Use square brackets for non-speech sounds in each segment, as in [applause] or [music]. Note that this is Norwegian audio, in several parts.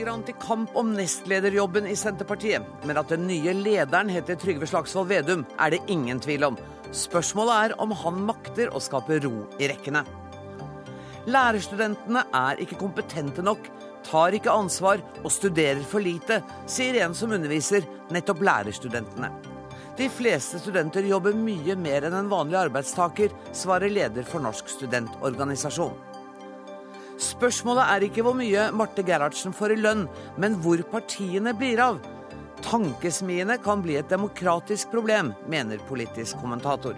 ligger han til kamp om nestlederjobben i Senterpartiet. Men at den nye lederen heter Trygve Slagsvold Vedum, er det ingen tvil om. Spørsmålet er om han makter å skape ro i rekkene. Lærerstudentene er ikke kompetente nok, tar ikke ansvar og studerer for lite, sier en som underviser nettopp lærerstudentene. De fleste studenter jobber mye mer enn en vanlig arbeidstaker, svarer leder for Norsk studentorganisasjon. Spørsmålet er ikke hvor mye Marte Gerhardsen får i lønn, men hvor partiene blir av. Tankesmiene kan bli et demokratisk problem, mener politisk kommentator.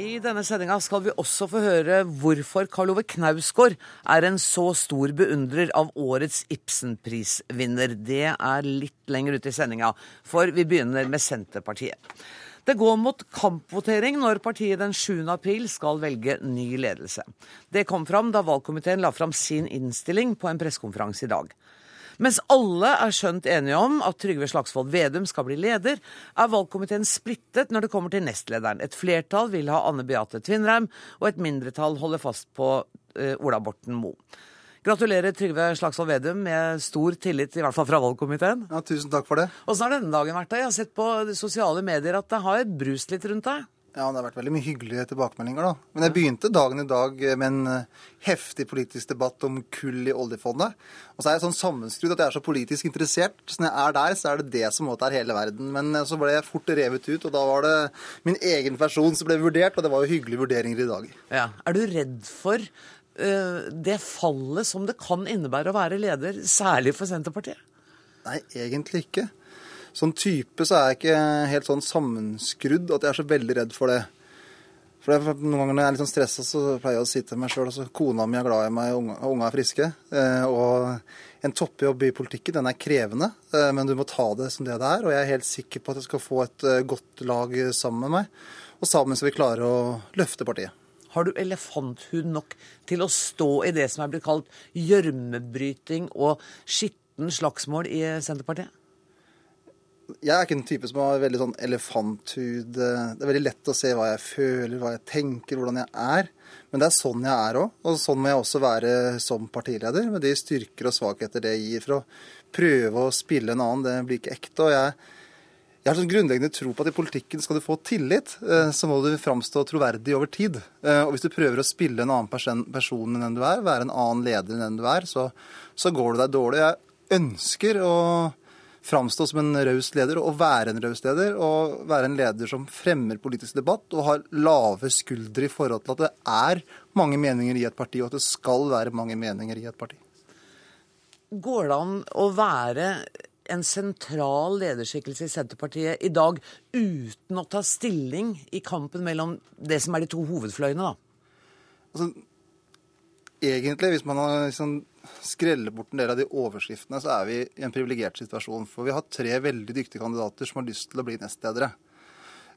I denne sendinga skal vi også få høre hvorfor Karl Ove Knausgård er en så stor beundrer av årets Ibsenprisvinner. Det er litt lenger ute i sendinga, for vi begynner med Senterpartiet. Det går mot kampvotering når partiet den 7. april skal velge ny ledelse. Det kom fram da valgkomiteen la fram sin innstilling på en pressekonferanse i dag. Mens alle er skjønt enige om at Trygve Slagsvold Vedum skal bli leder, er valgkomiteen splittet når det kommer til nestlederen. Et flertall vil ha Anne Beate Tvinnereim, og et mindretall holder fast på uh, Ola Borten Moe. Gratulerer Trygve Slagsvold Vedum med stor tillit, i hvert fall fra valgkomiteen. Ja, Tusen takk for det. Åssen har denne dagen vært? da? Jeg har sett på sosiale medier at det har brust litt rundt deg? Ja, det har vært veldig mye hyggelige tilbakemeldinger, da. Men jeg begynte dagen i dag med en eh, heftig politisk debatt om kull i oljefondet. Og så er jeg sånn sammenskrudd at jeg er så politisk interessert. Så når jeg er der, så er det det som måtte er hele verden. Men eh, så ble jeg fort revet ut, og da var det min egen person som ble vurdert, og det var jo hyggelige vurderinger i dag. Ja. Er du redd for det fallet som det kan innebære å være leder, særlig for Senterpartiet? Nei, egentlig ikke sånn type så er jeg ikke helt sånn sammenskrudd at jeg er så veldig redd for det. For Noen ganger når jeg er litt sånn stressa, så pleier jeg å si til meg sjøl altså, kona mi er glad i meg, og unga er friske. Eh, og en toppjobb i politikken, den er krevende, eh, men du må ta det som det det er. Og jeg er helt sikker på at jeg skal få et eh, godt lag sammen med meg. Og sammen skal vi klare å løfte partiet. Har du elefanthud nok til å stå i det som er blitt kalt gjørmebryting og skitten slagsmål i Senterpartiet? jeg er ikke en type som har veldig sånn elefanthud. Det er veldig lett å se hva jeg føler, hva jeg tenker, hvordan jeg er. Men det er sånn jeg er òg. Og sånn må jeg også være som partileder, med de styrker og svakheter det gir. For å prøve å spille en annen, det blir ikke ekte. Og jeg, jeg har sånn grunnleggende tro på at i politikken skal du få tillit, eh, så må du framstå troverdig over tid. Eh, og hvis du prøver å spille en annen person enn den du er, være en annen leder enn den du er, så, så går det deg dårlig. Jeg ønsker å framstå som en raus leder og være en raus leder. Og være en leder som fremmer politisk debatt og har lave skuldre i forhold til at det er mange meninger i et parti, og at det skal være mange meninger i et parti. Går det an å være en sentral lederskikkelse i Senterpartiet i dag uten å ta stilling i kampen mellom det som er de to hovedfløyene, da? Altså, egentlig, hvis man har liksom skreller bort en del av de overskriftene, så er vi i en privilegert situasjon. For vi har tre veldig dyktige kandidater som har lyst til å bli nestledere.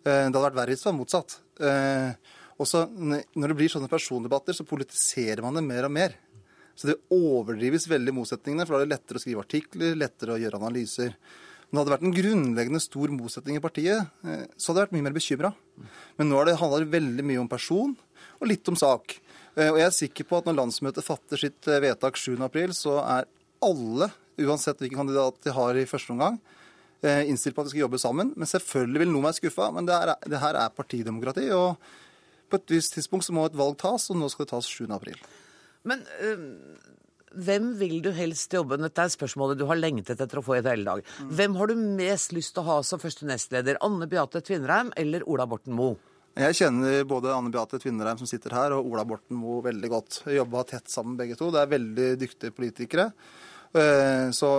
Eh, det hadde vært verre hvis det var motsatt. Eh, Også når det blir sånne persondebatter, så politiserer man det mer og mer. Så det overdrives veldig motsetningene, for da er det lettere å skrive artikler, lettere å gjøre analyser. Om det vært en grunnleggende stor motsetning i partiet, eh, så hadde jeg vært mye mer bekymra. Men nå handler det veldig mye om person og litt om sak. Eh, og jeg er sikker på at når landsmøtet fatter sitt eh, vedtak 7.4, så er alle, uansett hvilken kandidat de har i første omgang, innstilt på at de skal jobbe sammen. Men selvfølgelig vil noen være skuffa. Men det, er, det, her er partidemokrati. Og på et visst tidspunkt så må et valg tas, og nå skal det tas 7.4. Men øh, hvem vil du helst jobbe Dette er spørsmålet du har lengtet etter å få i hele dag. Mm. Hvem har du mest lyst til å ha som første nestleder? Anne Beate Tvinnereim eller Ola Borten Moe? Jeg kjenner både Anne Beate Tvinnereim som sitter her, og Ola Borten Moe veldig godt. Jobba tett sammen begge to. Det er veldig dyktige politikere. Eh, så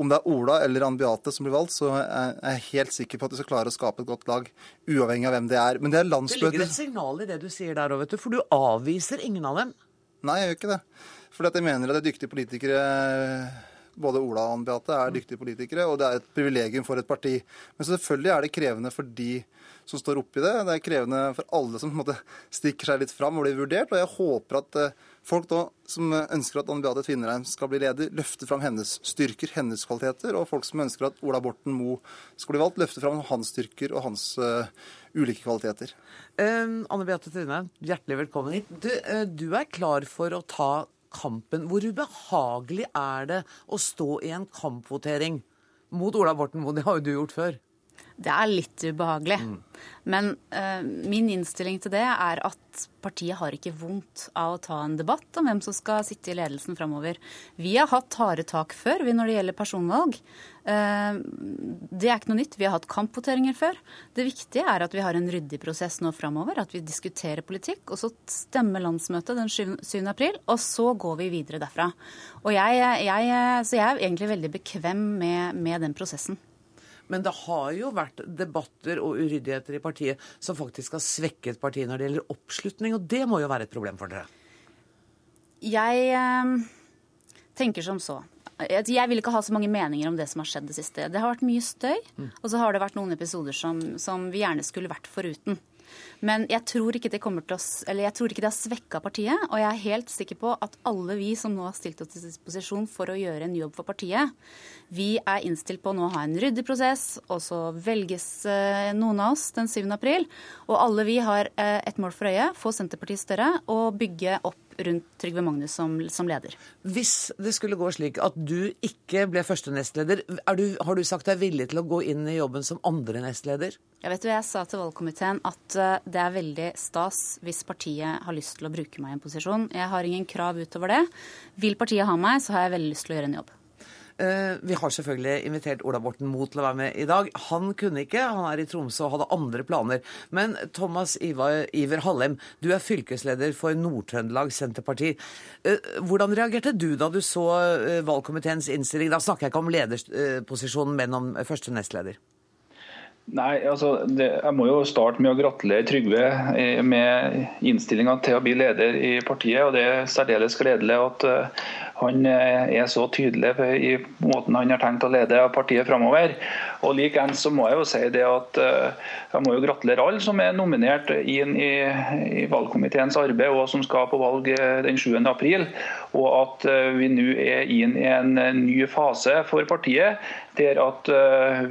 om det er Ola eller Anne Beate som blir valgt, så er jeg helt sikker på at de skal klare å skape et godt lag, uavhengig av hvem det er. Men det er landsmøtet Det ligger et signal i det du sier der òg, vet du. For du avviser ingen av dem. Nei, jeg gjør ikke det. For jeg mener at det er dyktige politikere Både Ola og Ann Beate er dyktige politikere, og det er et privilegium for et parti. Men selvfølgelig er det krevende for de som står oppi det. Det er krevende for alle som måte stikker seg litt fram og blir vurdert. Og jeg håper at eh, folk da, som ønsker at Anne Beate Tvinnereim skal bli leder, løfter fram hennes styrker, hennes kvaliteter. Og folk som ønsker at Ola Borten Moe skal bli valgt, løfter fram hans styrker og hans uh, ulike kvaliteter. Uh, Anne Beate Tvinnereim, hjertelig velkommen hit. Du, uh, du er klar for å ta kampen. Hvor ubehagelig er det å stå i en kampvotering mot Ola Borten Moe? Det har jo du gjort før. Det er litt ubehagelig. Mm. Men uh, min innstilling til det er at partiet har ikke vondt av å ta en debatt om hvem som skal sitte i ledelsen framover. Vi har hatt harde tak før når det gjelder personvalg. Uh, det er ikke noe nytt. Vi har hatt kampvoteringer før. Det viktige er at vi har en ryddig prosess nå framover. At vi diskuterer politikk, og så stemmer landsmøtet den 7. april. Og så går vi videre derfra. Og jeg, jeg, så jeg er egentlig veldig bekvem med, med den prosessen. Men det har jo vært debatter og uryddigheter i partiet som faktisk har svekket partiet når det gjelder oppslutning, og det må jo være et problem for dere? Jeg eh, tenker som så. Jeg vil ikke ha så mange meninger om det som har skjedd det siste. Det har vært mye støy, mm. og så har det vært noen episoder som, som vi gjerne skulle vært foruten. Men jeg tror ikke det, å, jeg tror ikke det har svekka partiet. Og jeg er helt sikker på at alle vi som nå har stilt oss til disposisjon for å gjøre en jobb for partiet, vi er innstilt på å nå ha en ryddig prosess, og så velges eh, noen av oss den 7. april. Og alle vi har eh, et mål for øye, få Senterpartiet større og bygge opp rundt Trygve Magnus som, som, leder. Hvis det skulle gå slik at du ikke ble første nestleder, du, har du sagt deg villig til å gå inn i jobben som andre nestleder? Jeg vet jo, jeg sa til valgkomiteen at eh, det er veldig stas hvis partiet har lyst til å bruke meg i en posisjon. Jeg har ingen krav utover det. Vil partiet ha meg, så har jeg veldig lyst til å gjøre en jobb. Eh, vi har selvfølgelig invitert Ola Borten Moe til å være med i dag. Han kunne ikke, han er i Tromsø og hadde andre planer. Men Thomas Iver Hallem, du er fylkesleder for Nord-Trøndelag Senterparti. Eh, hvordan reagerte du da du så eh, valgkomiteens innstilling? Da snakker jeg ikke om lederposisjonen, men om første nestleder. Nei, altså, det, Jeg må jo starte med å gratulere Trygve med innstillinga til å bli leder i partiet. og Det er særdeles gledelig at han eh, er så tydelig i måten han har tenkt å lede partiet framover. Og Likeens må jeg jo si det at eh, jeg må jo gratulere alle som er nominert inn i, i valgkomiteens arbeid og som skal på valg eh, den 7. april. Og at vi nå er inn i en ny fase for partiet der at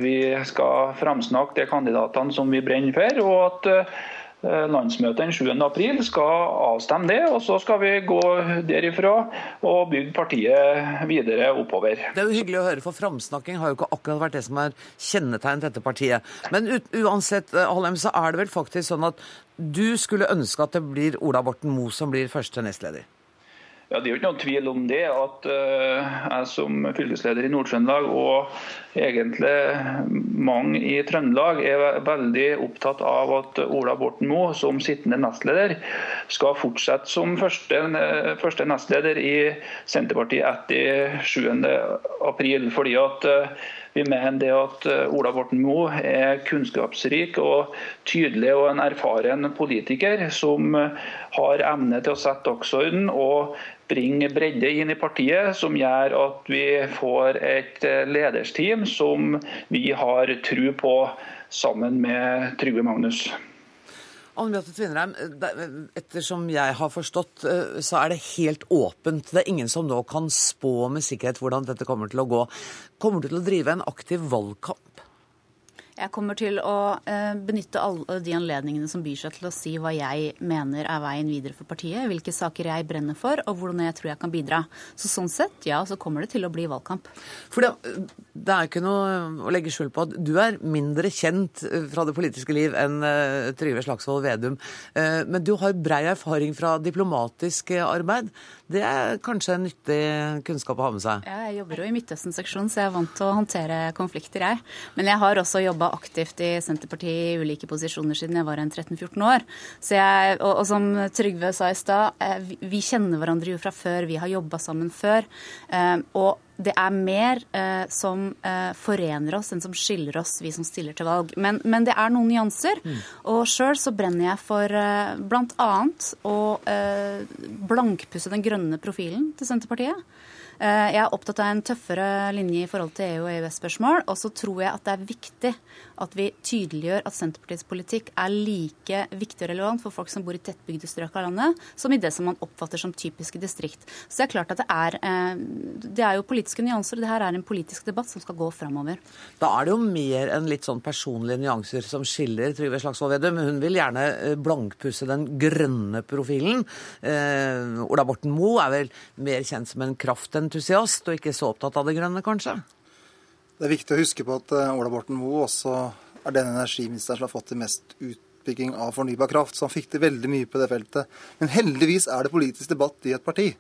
vi skal framsnakke de kandidatene som vi brenner for. og at Eh, landsmøtet den 7. april skal avstemme det, og så skal vi gå derifra og bygge partiet videre oppover. Det er jo hyggelig å høre, for framsnakking har jo ikke akkurat vært det som er kjennetegnet dette partiet. Men uansett, Hallem, så er det vel faktisk sånn at du skulle ønske at det blir Ola Borten Moe som blir første nestleder? Ja, Det er jo ikke noen tvil om det. At uh, jeg som fylkesleder i Nord-Trøndelag og egentlig mange i Trøndelag er veldig opptatt av at Ola Borten Moe som sittende nestleder skal fortsette som første, første nestleder i Senterpartiet etter 7.4. Fordi at uh, vi mener det at Ola Borten Moe er kunnskapsrik og tydelig og en erfaren politiker som har evne til å sette dagsorden og bringe bredde inn i partiet, som gjør at vi får et eh, ledersteam som vi har tro på, sammen med Trygve Magnus. Anne Beate Tvinnereim, ettersom jeg har forstått, eh, så er det helt åpent. Det er ingen som nå kan spå med sikkerhet hvordan dette kommer til å gå. Kommer du til å drive en aktiv valgkamp? Jeg kommer til å eh, benytte alle de anledningene som byr seg til å si hva jeg mener er veien videre for partiet, hvilke saker jeg brenner for, og hvordan jeg tror jeg kan bidra. Så sånn sett, ja, så kommer det til å bli valgkamp. For det, det er ikke noe å legge skjul på at du er mindre kjent eh, fra det politiske liv enn Trygve Slagsvold Vedum. Men du har brei erfaring fra diplomatisk arbeid. Det er kanskje en nyttig kunnskap å ha med seg? Jeg jobber jo i Midtøsten-seksjonen, så jeg er vant til å håndtere konflikter, jeg. Men jeg har også jobba aktivt i Senterpartiet i ulike posisjoner siden jeg var en 13-14 år. Jeg, og, og, som Trygve sa i stad, eh, vi, vi, kjenner hverandre jo fra før, vi har jobba sammen før. Eh, og det er mer eh, som eh, forener oss enn som skiller oss, vi som stiller til valg. Men, men det er noen nyanser. Mm. Og sjøl så brenner jeg for eh, bl.a. å eh, blankpusse den grønne profilen til Senterpartiet. Jeg er opptatt av en tøffere linje i forhold til EU- og EØS-spørsmål. Og så tror jeg at det er viktig at vi tydeliggjør at Senterpartiets politikk er like viktig og relevant for folk som bor i tettbygde strøk av landet, som i det som man oppfatter som typiske distrikt. Så det er klart at det er, eh, det er jo politiske nyanser, og det her er en politisk debatt som skal gå framover. Da er det jo mer enn litt sånn personlige nyanser som skiller Trygve Slagsvold Vedum. Hun vil gjerne eh, blankpusse den grønne profilen. Eh, Ola Borten Moe er vel mer kjent som en kraftentusiast, og ikke så opptatt av det grønne, kanskje? Det er viktig å huske på at eh, Ola Borten Moe også er den energiministeren som har fått det mest ut utbygging av fornybar kraft, så han fikk til veldig mye på det feltet. Men heldigvis er det politisk debatt i et parti,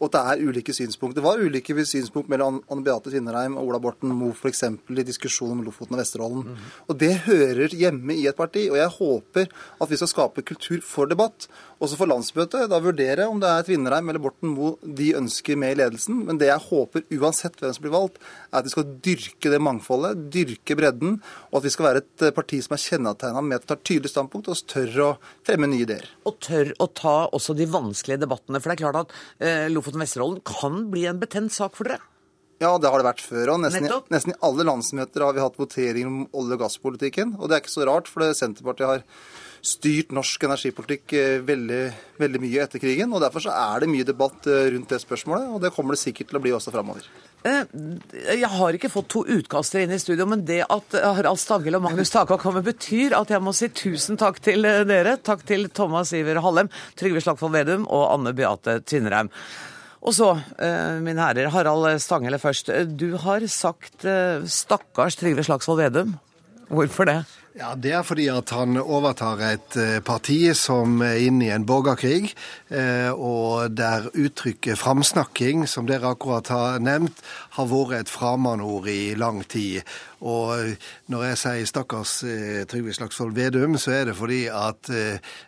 og det er ulike synspunkter. Det var ulike synspunkt mellom Anne Beate Tvinnereim og Ola Borten Moe f.eks. i diskusjonen om Lofoten og Vesterålen. Mm. Og det hører hjemme i et parti, og jeg håper at vi skal skape kultur for debatt. Også for landsmøtet, da vurdere om det er Tvinnereim eller Borten Moe de ønsker med i ledelsen. Men det jeg håper, uansett hvem som blir valgt, er at vi skal dyrke det mangfoldet, dyrke bredden, og at vi skal være et parti som er kjennetegna med at det tar tydelig standpunkt standpunkt og tør å fremme nye ideer. Og tør å ta også de vanskelige debattene. For det er klart at eh, Lofoten-Vesterålen kan bli en betent sak for dere? Ja, det har det vært før. og nesten, nesten, i alle landsmøter har vi hatt voteringer om olje- og gasspolitikken. Og det er ikke så rart, for Senterpartiet har styrt norsk energipolitikk eh, veldig, veldig mye etter krigen. og Derfor så er det mye debatt eh, rundt det spørsmålet, og det kommer det sikkert til å bli også framover. Eh, jeg har ikke fått to utkaster inn i studio, men det at Harald Stanghelle og Magnus Taka kommer, betyr at jeg må si tusen takk til eh, dere. Takk til Thomas Iver Hallem, Trygve Slagsvold Vedum og Anne Beate Tvinnereim. Og så, eh, mine herrer, Harald Stanghelle først. Du har sagt 'stakkars Trygve Slagsvold Vedum'. Hvorfor det? Ja, Det er fordi at han overtar et eh, parti som er inne i en borgerkrig, eh, og der uttrykket 'framsnakking', som dere akkurat har nevnt, har vært et framandord i lang tid. Og når jeg sier 'stakkars eh, Trygve Slagsvold Vedum', så er det fordi at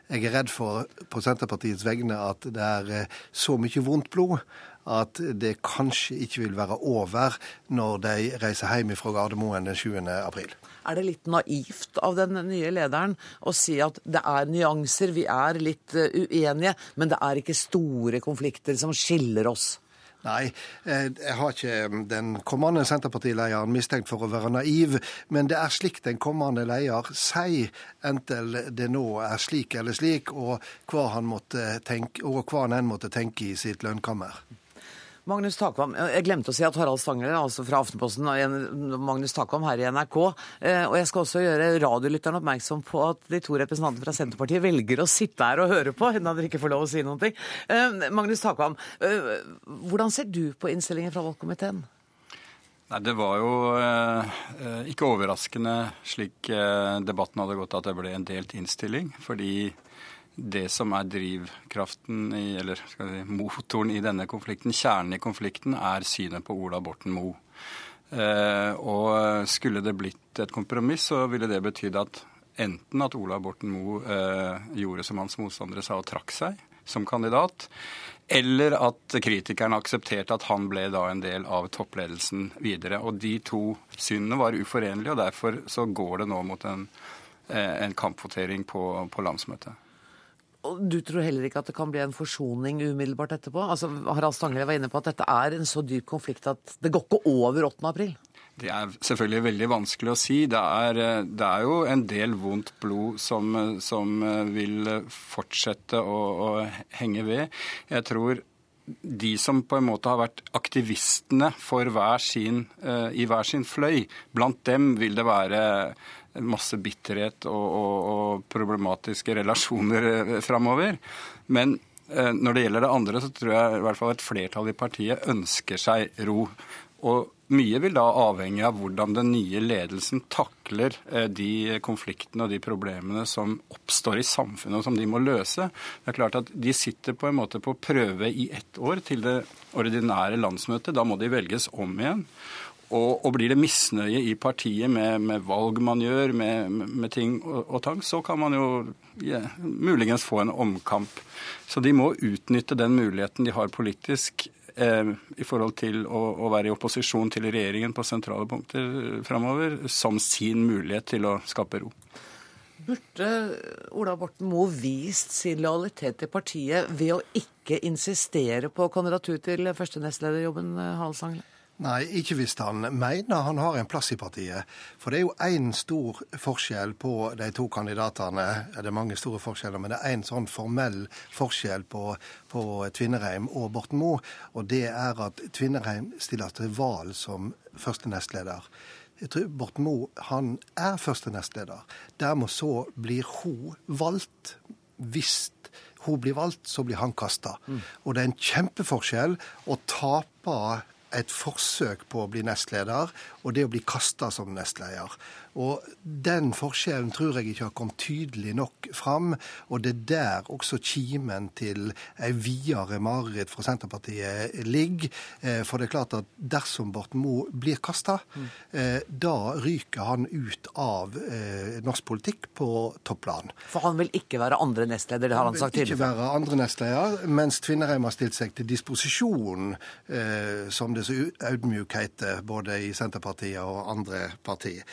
jeg er redd for på Senterpartiets vegne at det er så mye vondt blod at det kanskje ikke vil være over når de reiser hjem fra Gardermoen den 7. april. Er det litt naivt av den nye lederen å si at det er nyanser, vi er litt eh, uenige, men det er ikke store konflikter som skiller oss? Nei, eh, jeg har ikke mm, den kommende Senterpartilederen mistenkt for å være naiv, men det er slik den kommende leder sier, enten det nå er slik eller slik, og hva han, måtte tenke, og hva han enn måtte tenke i sitt lønnkammer. Magnus Takvam, jeg glemte å si at Harald Stangler altså fra Aftenposten og Magnus Takvam her i NRK. Eh, og jeg skal også gjøre radiolytteren oppmerksom på at de to representantene fra Senterpartiet velger å sitte her og høre på, [laughs] enda dere ikke får lov å si noen ting. Eh, Magnus Takvam, eh, hvordan ser du på innstillingen fra valgkomiteen? Nei, Det var jo eh, ikke overraskende slik eh, debatten hadde gått, at det ble en delt innstilling. Fordi det som er drivkraften i, eller si, motoren i denne konflikten, kjernen i konflikten, er synet på Ola Borten Moe. Eh, og skulle det blitt et kompromiss, så ville det betydd at enten at Ola Borten Moe eh, gjorde som hans motstandere sa og trakk seg som kandidat, eller at kritikerne aksepterte at han ble da en del av toppledelsen videre. Og de to synene var uforenlige, og derfor så går det nå mot en, eh, en kampvotering på, på landsmøtet. Og du tror heller ikke at det kan bli en forsoning umiddelbart etterpå? Altså, Harald Stanghelle var inne på at dette er en så dyp konflikt at det går ikke over 8. april? Det er selvfølgelig veldig vanskelig å si. Det er, det er jo en del vondt blod som, som vil fortsette å, å, henge ved. Jeg tror de som på en måte har vært aktivistene hver sin, uh, i hver sin fløy, blant dem vil det være masse bitterhet og, og, og problematiske relasjoner eh, framover. Men eh, når det gjelder det andre, så tror jeg i hvert fall et flertall i partiet ønsker seg ro. Og mye vil da avhenge av hvordan den nye ledelsen takler eh, de konfliktene og de problemene som oppstår i samfunnet, og som de må løse. Det er klart at De sitter på en måte på prøve i ett år til det ordinære landsmøtet. Da må de velges om igjen. Og, og, blir det misnøye i partiet med, med valg man gjør, med, med ting og, og, tang, så kan man jo ja, muligens få en omkamp. Så de må utnytte den muligheten de har politisk eh, i forhold til å, å, være i opposisjon til regjeringen på sentrale punkter framover, som sin mulighet til å skape ro. Burde Ola Borten Moe vist sin lojalitet til partiet ved å ikke insistere på kandidatur til førstenestlederjobben, Hale Stanghelle? Nei, ikke hvis han mener han har en plass i partiet. For det er jo én stor forskjell på de to kandidatene. Det er mange store forskjeller, men det er én sånn formell forskjell på, på Tvinnereim og Borten Moe. Og det er at Tvinnereim stiller til valg som første nestleder. Jeg tror Borten Moe han er første nestleder. Dermed så blir hun valgt. Hvis hun blir valgt, så blir han kasta. Mm. Og det er en kjempeforskjell å tape et forsøk på å bli nestleder og det å bli kasta som nestleder. Og Den forskjellen tror jeg ikke har kommet tydelig nok fram. Og det er der også kimen til ei videre mareritt fra Senterpartiet ligger. Eh, for det er klart at dersom Borten Moe blir kasta, mm. da ryker han ut av eh, norsk politikk på topplan. For han vil ikke være andre nestleder, det har han, sagt tidligere? Han vil ikke være andre nestleder, mens Tvinnereim har stilt seg til disposisjon, som det så audmjuk heter, både i Senterpartiet og andre partier.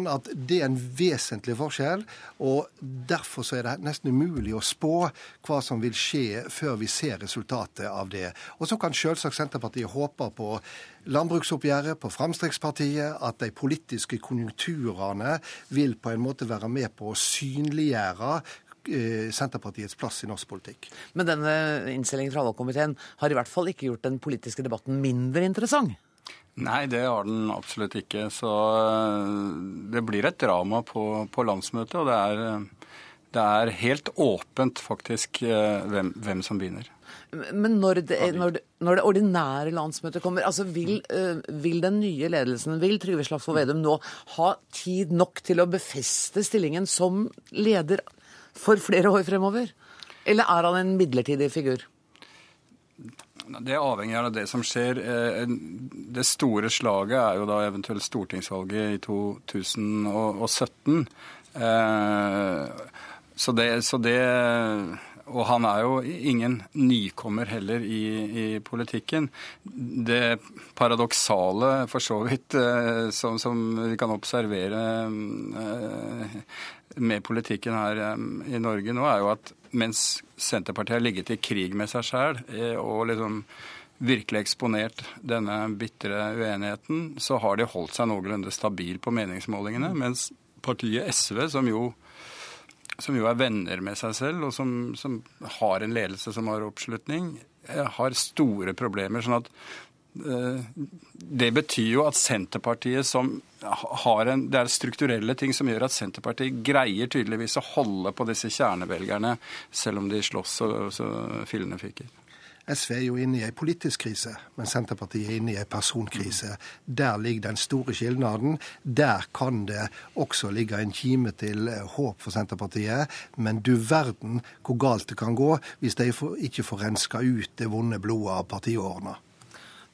Sånn at det er en vesentlig forskjell. og Derfor så er det nesten umulig å spå hva som vil skje før vi ser resultatet av det. Og så kan selvsagt Senterpartiet håpe på landbruksoppgjøret, på Fremskrittspartiet, at de politiske konjunkturene vil på en måte være med på å synliggjøre eh, Senterpartiets plass i norsk politikk. Men denne innstillingen fra valgkomiteen har i hvert fall ikke gjort den politiske debatten mindre interessant? Nei, det har den absolutt ikke. Så eh, det blir et drama på, på landsmøtet. Og det er, eh, det er, helt åpent faktisk eh, hvem, hvem som vinner. Men når det, når, det, når det, ordinære landsmøtet kommer, altså vil, vil den nye ledelsen, vil Trygve Slagsvold Vedum nå ha tid nok til å befeste stillingen som leder for flere år fremover? Eller er han en midlertidig figur? Det avhenger av det som skjer. Eh, det store slaget er jo da eventuelt stortingsvalget i 2017. Eh, så det, så det og han er jo ingen nykommer heller i, i politikken. Det paradoksale, for så vidt, eh, som, som vi kan observere med politikken her i Norge nå, er jo at mens Senterpartiet har ligget i krig med seg sjøl eh, og liksom virkelig eksponert denne bitre uenigheten, så har de holdt seg noenlunde stabil på meningsmålingene. Mens partiet SV, som jo, som jo er venner med seg selv, og som, som, har en ledelse som har oppslutning, eh, har store problemer. sånn at Eh, det betyr jo at Senterpartiet som har en Det er strukturelle ting som gjør at Senterpartiet greier tydeligvis å holde på disse kjernevelgerne, selv om de slåss så, så fillene fyker. SV er jo inne i en politisk krise, men Senterpartiet er inne i en personkrise. Der ligger den store skilnaden. Der kan det også ligge en kime til håp for Senterpartiet. Men du verden hvor galt det kan gå hvis de ikke får renska ut det vonde blodet av partiårene.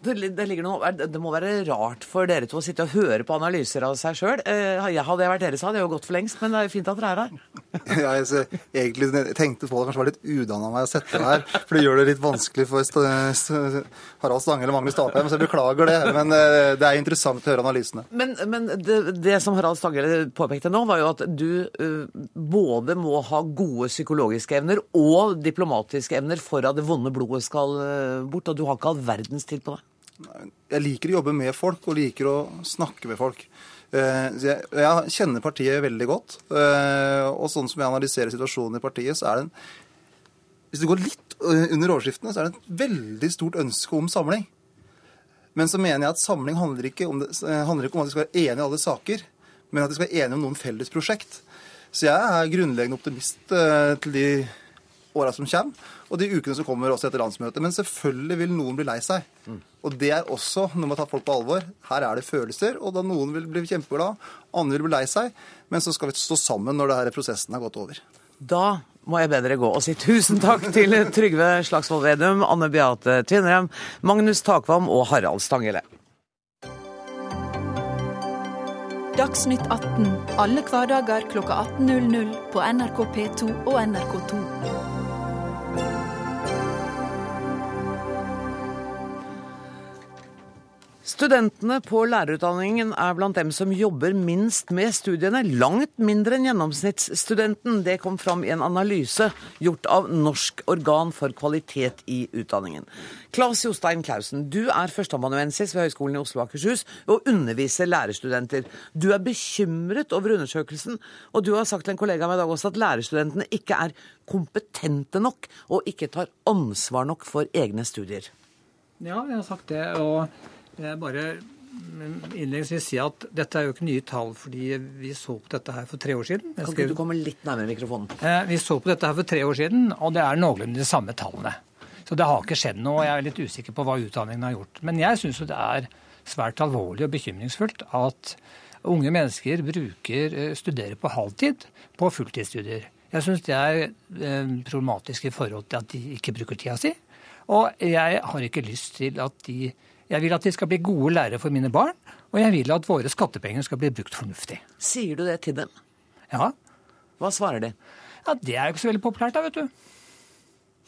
Det, noe, det, må være rart for dere to å sitte og høre på analyser av seg sjøl. Eh, hadde jeg vært dere, så hadde jeg jo gått for lengst, men det er jo fint at dere er her. [laughs] ja, jeg, egentlig jeg tenkte på det kanskje var litt udanna meg å sette meg her, for det gjør det litt vanskelig for Harald Stange eller Magnus Stapheim, så jeg beklager det. Men eh, det er interessant å høre analysene. Men, men det, det, som Harald Stange påpekte nå, var jo at du både må ha gode psykologiske evner og diplomatiske evner for at det vonde blodet skal bort, og du har ikke all verdens tid på det. Jeg liker å jobbe med folk og liker å snakke med folk. Eh, jeg, kjenner partiet veldig godt. Eh, og sånn som jeg analyserer situasjonen i partiet, så er det en Hvis det går litt eh, under overskriftene, så er det et veldig stort ønske om samling. Men så mener jeg at samling handler ikke om, det, handler ikke om at de skal være enige i alle saker, men at de skal være enige om noen felles prosjekt. Så jeg er grunnleggende optimist til de åra som kommer, og de ukene som kommer også etter landsmøtet. Men selvfølgelig vil noen bli lei seg. Mm. Og det er også når man tar folk på alvor. Her er det følelser, og da noen vil bli kjempeglad, andre vil bli lei seg. Men så skal vi stå sammen når denne prosessen har gått over. Da må jeg be dere gå og si tusen takk til Trygve Slagsvold Vedum, Anne Beate Tvinnerem, Magnus Takvam og Harald Stangele. Dagsnytt 18 alle hverdager klokka 18.00 på NRK P2 og NRK2. Studentene på lærerutdanningen er blant dem som jobber minst med studiene. Langt mindre enn gjennomsnittsstudenten. Det kom fram i en analyse gjort av Norsk organ for kvalitet i utdanningen. Claes Jostein Clausen, du er førsteamanuensis ved Høgskolen i Oslo og Akershus og underviser lærerstudenter. Du er bekymret over undersøkelsen, og du har sagt til en kollega av meg i dag også at lærerstudentene ikke er kompetente nok og ikke tar ansvar nok for egne studier. Ja, jeg har sagt det. og jeg bare innledningsvis si at dette er jo ikke nye tall, fordi vi så på dette her for tre år siden. Kan ikke du komme litt nærmere mikrofonen? Eh, vi så på dette her for tre år siden, og det er noenlunde de samme tallene. Så det har ikke skjedd noe. og Jeg er litt usikker på hva utdanningen har gjort. Men jeg syns det er svært alvorlig og bekymringsfullt at unge mennesker bruker, eh, studerer på halvtid på fulltidsstudier. Jeg syns det er eh, problematisk i forhold til at de ikke bruker tida si. Og jeg har ikke lyst til at de jeg vil at de skal bli gode lærere for mine barn, og jeg vil at våre skattepenger skal bli brukt fornuftig. Sier du det til dem? Ja. Hva svarer de? Ja, Det er jo ikke så veldig populært, da, vet du.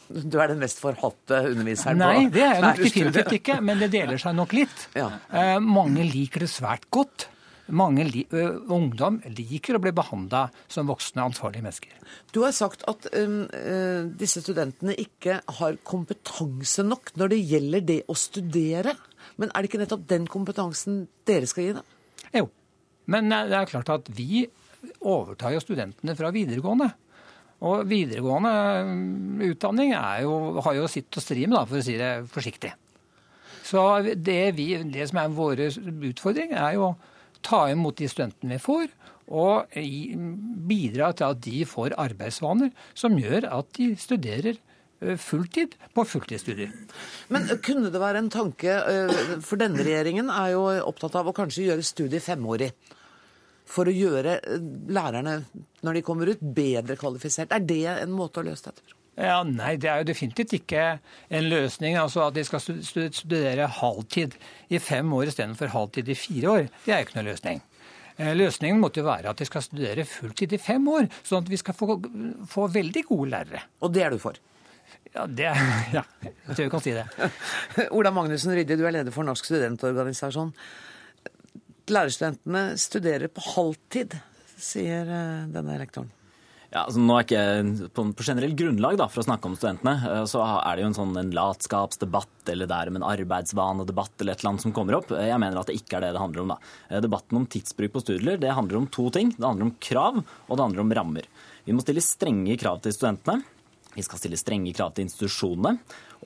Du er den mest forhatte underviseren Nei, det er jeg nok definitivt ikke, men det deler seg nok litt. Ja. Eh, mange liker det svært godt. Mange li uh, ungdom liker å bli behandla som voksne, ansvarlige mennesker. Du har sagt at um, uh, disse studentene ikke har kompetanse nok når det gjelder det å studere. Men er det ikke nettopp den kompetansen dere skal gi dem? Jo. Men det er klart at vi overtar jo studentene fra videregående. Og videregående utdanning jo, har jo sitt å stri med, da, for å si det forsiktig. Så det, vi, det som er vår utfordring, er jo å ta imot de studentene vi får, og bidra til at de får arbeidsvaner som gjør at de studerer fulltid på fulltidsstudier. Men kunne det være en tanke, eh, for denne regjeringen er jo opptatt av å kanskje gjøre studiet femårig. For å gjøre eh, lærerne, når de kommer ut, bedre kvalifisert. Er det en måte å løse dette på? Ja, Nei, det er jo definitivt ikke en løsning. altså At de skal studere halvtid i fem år istedenfor halvtid i fire år. Det er jo ikke noe løsning. Løsningen måtte jo være at de skal studere fulltid i fem år, sånn at vi skal få, få veldig gode lærere. Og det er du for? Ja, det, [laughs] ja, jeg tror vi kan si det. [laughs] Ola Magnussen Rydde, du er leder for Norsk studentorganisasjon. Lærerstudentene studerer på halvtid, sier eh, denne rektoren. Ja, altså nå er ikke på, på generelt grunnlag da, for å snakke om studentene, eh, så er det jo en sånn en latskapsdebatt eller det er om en arbeidsvanedebatt eller et eller annet som kommer opp. Jeg mener at det ikke er det det handler om. da. Eh, debatten om tidsbruk på studier det handler om to ting. Det handler om krav, og det handler om rammer. Vi må stille strenge krav til studentene. Vi skal stille strenge krav til institusjonene.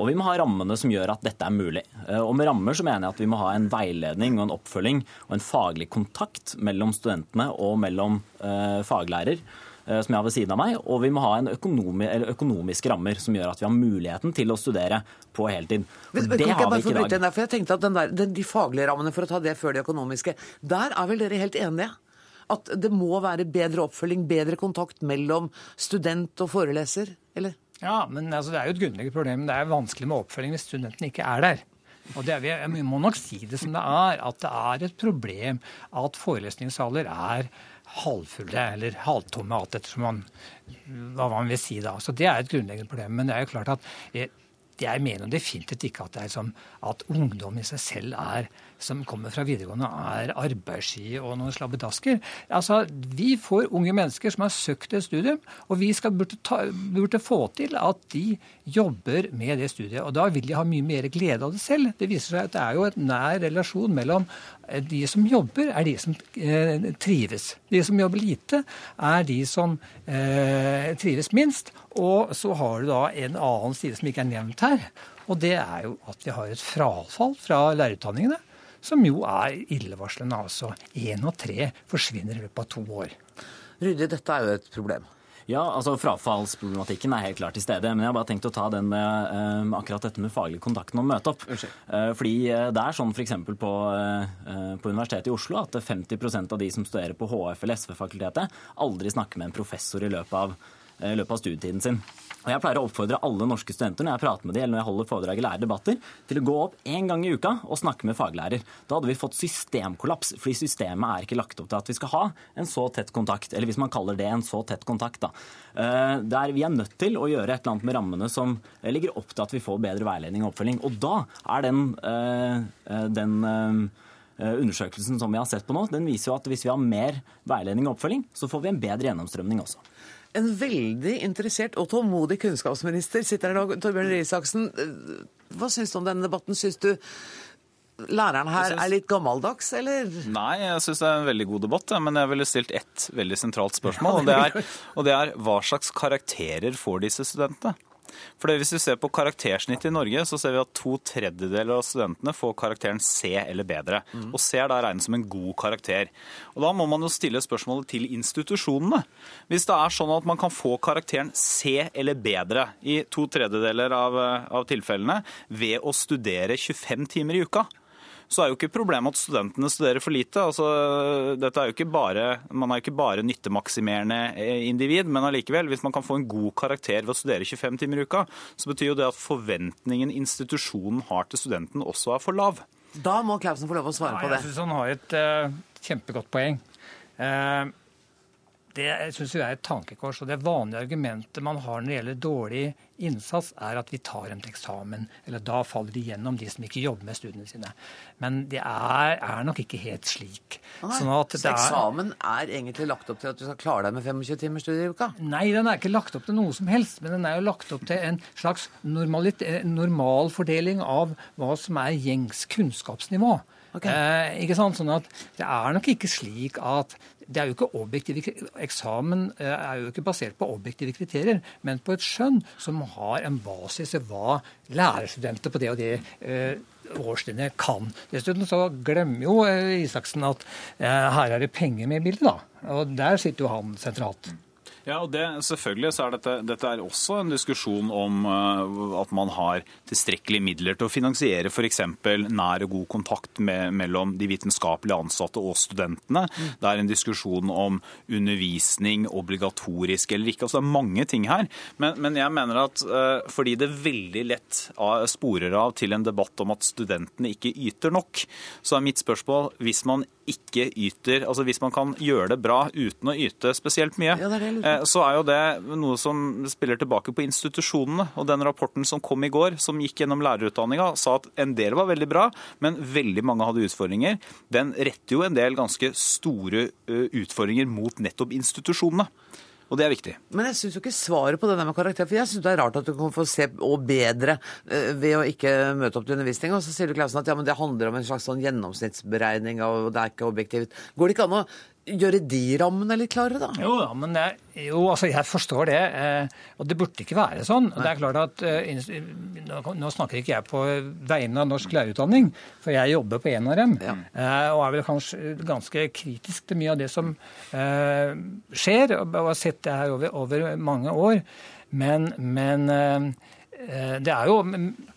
Og vi må ha rammene som gjør at dette er mulig. Eh, og med rammer så mener jeg at vi må ha en veiledning og en oppfølging og en faglig kontakt mellom studentene og mellom eh, faglærer eh, som jeg har ved siden av meg, og vi må ha en økonomi, økonomiske rammer som gjør at vi har muligheten til å studere på heltid. Men, det har vi ikke i dag. Der, jeg tenkte at der, den, De faglige rammene, for å ta det før de økonomiske, der er vel dere helt enige? At det må være bedre oppfølging, bedre kontakt mellom student og foreleser? Eller? Ja, men altså, det er jo et grunnleggende problem. Det er vanskelig med oppfølging hvis studentene ikke er der. Og det er, Vi må nok si det som det er, at det er et problem at forelesningssaler er halvfulle eller halvtomme, alt etter hva man vil si da. Så Det er et grunnleggende problem. Men det er jo klart at jeg mener definitivt ikke at, det er som, at ungdom i seg selv er som kommer fra videregående, er arbeidssky og noen slabbedasker. Altså, Vi får unge mennesker som har søkt et studium, og vi skal, burde, ta, burde, få til at de jobber med det studiet. Og da vil de ha mye mer glede av det selv. Det viser seg at det er jo en nær relasjon mellom eh, de som jobber, er de som eh, trives. De som jobber lite, er de som eh, trives minst. Og så har du da en annen side som ikke er nevnt her. Og det er jo at vi har et frafall fra lærerutdanningene som jo er illevarslende. Altså én av tre forsvinner i løpet av to år. Rydde, dette er jo et problem. Ja, altså Frafallsproblematikken er helt klart til stede. Men jeg har bare tenkt å ta den med uh, akkurat dette med faglig kontakten og møte opp. Uh, fordi uh, det er sånn f.eks. På, på Universitetet i Oslo at 50% av de som studerer på HF eller SV-fakultetet, aldri snakker med en professor i løpet av i løpet av studietiden sin. Og Jeg pleier å oppfordre alle norske studenter når jeg prater med dem, eller når jeg holder foredrag i lærerdebatter, til å gå opp én gang i uka og snakke med faglærer. Da hadde vi fått systemkollaps, fordi systemet er ikke lagt opp til at vi skal ha en så tett kontakt, eller hvis man kaller det en så tett kontakt. da. Eh, Der vi er nødt til å gjøre et eller annet med rammene som ligger opp til at vi får bedre veiledning og oppfølging. Og da er den, eh, den eh, undersøkelsen som vi har sett på nå, den viser jo at hvis vi har mer veiledning og oppfølging, så får vi en bedre gjennomstrømning også. En veldig interessert og tålmodig kunnskapsminister sitter her nå, Torbjørn Røe Isaksen. Hva syns du om denne debatten? Syns du læreren her er litt gammeldags, eller? Nei, jeg syns det er en veldig god debatt, men jeg ville stilt ett veldig sentralt spørsmål. Og det er, og det er hva slags karakterer får disse studentene? For Hvis vi ser på karaktersnittet i Norge, så ser vi at to tredjedeler av studentene får karakteren C eller bedre. Og C er da regnet som en god karakter. Og Da må man jo stille spørsmålet til institusjonene. Hvis det er sånn at man kan få karakteren C eller bedre i to tredjedeler av, av tilfellene ved å studere 25 timer i uka, så er jo ikke problemet at studentene studerer for lite. Altså, dette er jo ikke bare, man er jo ikke bare nyttemaksimerende eh, individ, men allikevel, hvis man kan få en god karakter ved å studere 25 timer i uka, så betyr jo det at forventningen institusjonen har til studenten også er for lav. Da må Clausen få lov å svare Nei, på det. Jeg syns han har et uh, kjempegodt poeng. Uh, det syns jeg er et tankekors. og Det vanlige argumentet man har når det gjelder dårlig innsats, er at vi tar dem til eksamen. Eller da faller de gjennom, de som ikke jobber med studiene sine. Men det er, er nok ikke helt slik. Nei, Sånn at så det er, eksamen er egentlig lagt opp til at du skal klare deg med 25 timers studie i uka? Nei, den er ikke lagt opp til noe som helst, men den er jo lagt opp til en slags normalit- eh, normalfordeling av hva som er gjengs kunnskapsnivå. Eh, ikke sant? Sånn at Det er nok ikke slik at det er jo ikke objektive, Eksamen eh, er jo ikke basert på objektive kriterier, men på et skjønn som har en basis i hva lærerstudenter på det og det eh, årstrinnet kan. Dessuten så glemmer jo eh, Isaksen at her er det penger med i bildet, da. Og der sitter jo han sentralt. Ja, og det, selvfølgelig så er dette, dette er også en diskusjon om uh, at man har tilstrekkelige midler til å finansiere f.eks. nær og god kontakt med, mellom de vitenskapelige ansatte og studentene. Det er en diskusjon om undervisning obligatorisk eller ikke. Altså, det er mange ting her. Men, men jeg mener at uh, fordi det veldig lett uh, sporer av til en debatt om at studentene ikke yter nok, så er mitt spørsmål hvis man ikke yter, altså hvis man kan gjøre det bra uten å yte spesielt mye, Ja, det er det eh, så er jo det noe som spiller tilbake på institusjonene. Og den rapporten som kom i går, som gikk gjennom lærerutdanninga, sa at en del var veldig bra, men veldig mange hadde utfordringer. Den retter jo en del ganske store utfordringer mot nettopp institusjonene. Og det er viktig. Men jeg syns jo ikke svaret på det der med karakter, for jeg syns det er rart at du kan få se og bedre eh, ved å ikke møte opp til undervisning. Og så sier du Klausen at ja, men det handler om en slags sånn gjennomsnittsberegning, og det er ikke objektivt. Går det ikke an å gjøre de rammene litt klarere, da? Jo ja, men er- jo, altså jeg forstår det. Eh, og det burde ikke være sånn. Nei. det er klart at eh, nå, snakker ikke jeg på vegne av norsk lærerutdanning, for jeg jobber på en av dem. Ja. og er vel kanskje ganske kritisk til mye av det som eh, skjer, og har sett det her over, over mange år. Men, men eh, eh, det er jo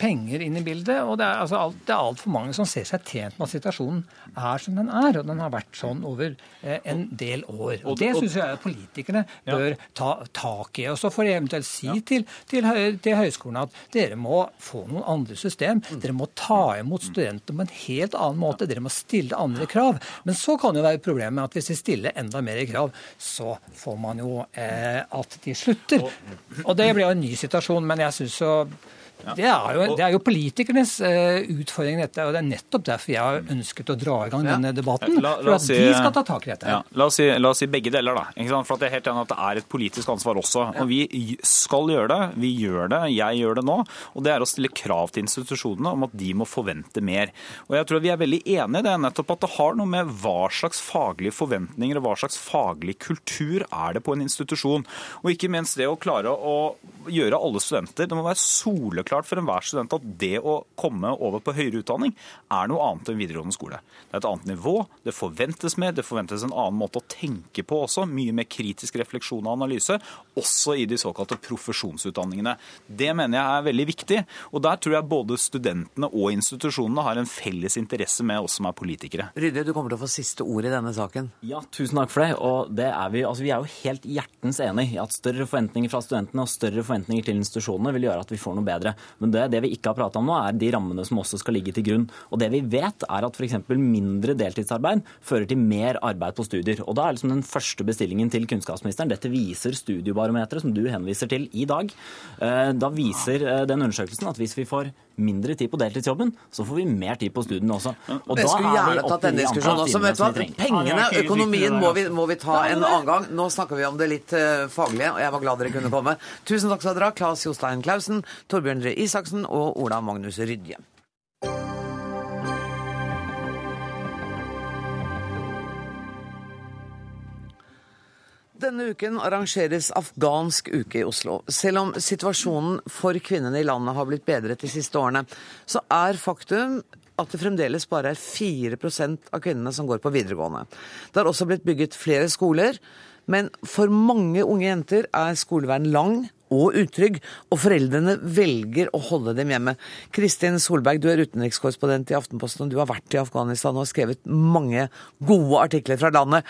penger inn i bildet, og det er, altså alt, det er altfor mange som ser seg tjent med at situasjonen er som den er. Og den har vært sånn over eh, en del år. Og Det syns jeg politikerne bør ta tak i. Og så får de eventuelt si til, til, til høyskolene at dere må få noen andre system. Dere må ta imot studenter på en helt annen måte. Dere må stille andre krav. Men så kan jo være problemet at hvis de stiller enda mer krav, så får man jo eh, at de slutter. Og det blir jo en ny situasjon, men jeg syns jo og det er, jo, det er jo politikernes eh, utfordring, dette. Og det er nettopp derfor jeg har ønsket å dra i gang denne debatten. La- For at si- de skal ta tak i dette. Ja, la, oss si, la oss si begge deler, da. For at jeg er helt enig at det er et politisk ansvar også. Og vi skal gjøre det. Vi gjør det. Jeg gjør det nå. Og det er å stille krav til institusjonene om at de må forvente mer. Og jeg tror vi er veldig enige i det, nettopp at det har noe med hva slags faglige forventninger og hva slags faglig kultur er det på en institusjon. Og ikke minst det å klare å gjøre alle studenter Det må være soleklart for enhver student at det å komme over på høyere utdanning er noe annet enn videregående skole. Det er et annet nivå, det forventes mer, det forventes en annen måte å tenke på også. Mye mer kritisk refleksjon og analyse, også i de såkalte profesjonsutdanningene. Det mener jeg er veldig viktig, og der tror jeg både studentene og institusjonene har en felles interesse med oss som er politikere. Rydde, du kommer til å få siste ord i denne saken. Ja, tusen takk for det. Og det er vi, altså vi er jo helt hjertens enig i at større forventninger fra studentene og større forventninger til institusjonene vil gjøre at vi får noe bedre. Men det, det vi ikke har prata om nå, er de rammene som også skal ligge til grunn. Og det vi vet, er at f.eks. mindre deltidsarbeid fører til mer arbeid på studier. Og da er liksom den første bestillingen til kunnskapsministeren Dette viser studiebarometeret som du henviser til i dag. Eh, da viser eh, den undersøkelsen at hvis vi får mindre tid på deltidsjobben, så får vi mer tid på studiene også. Og jeg skulle gjerne tatt denne diskusjonen også. Vet du hva? Pengene, økonomien, må vi, må vi ta en annen gang. Nå snakker vi om det litt uh, faglige, og jeg var glad dere kunne komme. Tusen takk skal dere ha, Claes Jostein Clausen, Torbjørn Røe Isaksen og Ola Magnus Rydje. Denne uken arrangeres afghansk uke i Oslo. Selv om situasjonen for kvinnene i landet har blitt bedret de siste årene, så er faktum at det fremdeles bare er 4 av kvinnene som går på videregående. Det har også blitt bygget flere skoler, men for mange unge jenter er skoleveien lang og utrygg, og foreldrene velger å holde dem hjemme. Kristin Solberg, du er utenrikskorrespondent i Aftenposten, og du har vært i Afghanistan og har skrevet mange gode artikler fra landet.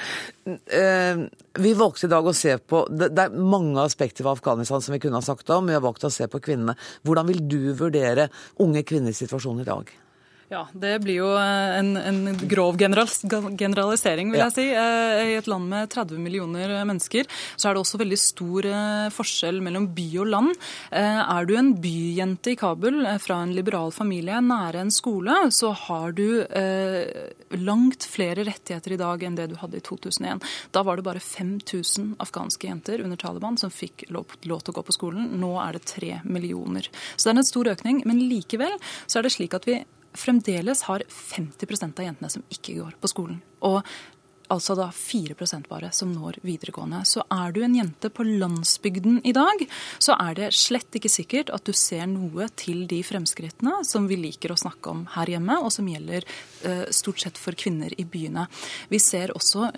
Eh, vi valgte i dag å se på Det er mange aspekter ved Afghanistan som vi kunne ha sagt om, vi har valgt å se på kvinnene. Hvordan vil du vurdere unge kvinners situasjon i dag? Ja, det blir jo eh, en, en grov generalisering, vil jeg si. Eh, I et land med 30 millioner mennesker så er det også veldig stor eh, forskjell mellom by og land. Er du en byjente i Kabul fra en liberal familie nære en skole, så har du langt flere rettigheter i dag enn det du hadde i 2001. Da var det bare 5000 afghanske jenter under Taliban som fikk lov, lov til å gå på skolen. Nå er det tre millioner. Så det er en stor økning. Men likevel så er det slik at vi fremdeles har 50% av jentene som ikke går på skolen. Og altså da 4% bare som når videregående. Så er du en jente på landsbygden i dag, så er det slett ikke sikkert at du ser noe til de fremskrittene som vi liker å snakke om her hjemme, og som gjelder eh, stort sett for kvinner i byene. Vi ser også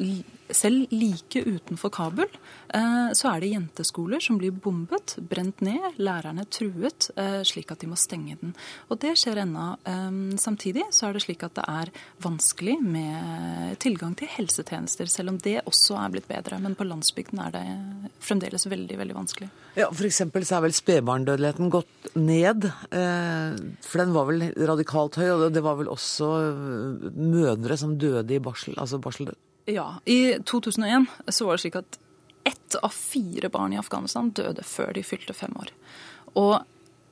selv like utenfor Kabul så er det jenteskoler som blir bombet, brent ned, lærerne truet, eh, slik at de må stenge den. Og det skjer ennå. Eh, samtidig så er det slik at det er vanskelig med tilgang til helsetjenester, selv om det også er blitt bedre. Men på landsbygden er det fremdeles veldig, veldig vanskelig. Ja, F.eks. så er vel spedbarndødeligheten gått ned. For den var vel radikalt høy, og det var vel også mødre som døde i barsel, altså barseldød? Ja. I 2001 så var det slik at ett av fire barn i Afghanistan døde før de fylte fem år. Og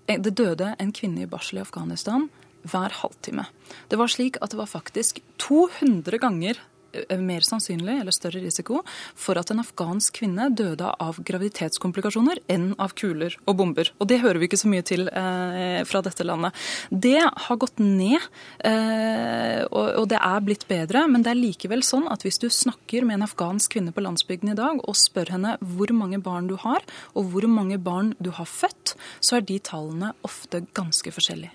det døde en kvinne i barsel i Afghanistan hver halvtime. Det var slik at det var faktisk 200 ganger Eh, mer sannsynlig eller større risiko for at en afghansk kvinne døde av graviditetskomplikasjoner enn av kuler og bomber. Og det hører vi ikke så mye til eh, fra dette landet. Det har gått ned, eh, og, og, det er blitt bedre, men det er likevel sånn at hvis du snakker med en afghansk kvinne på landsbygden i dag og spør henne hvor mange barn du har, og hvor mange barn du har født, så er de tallene ofte ganske forskjellige.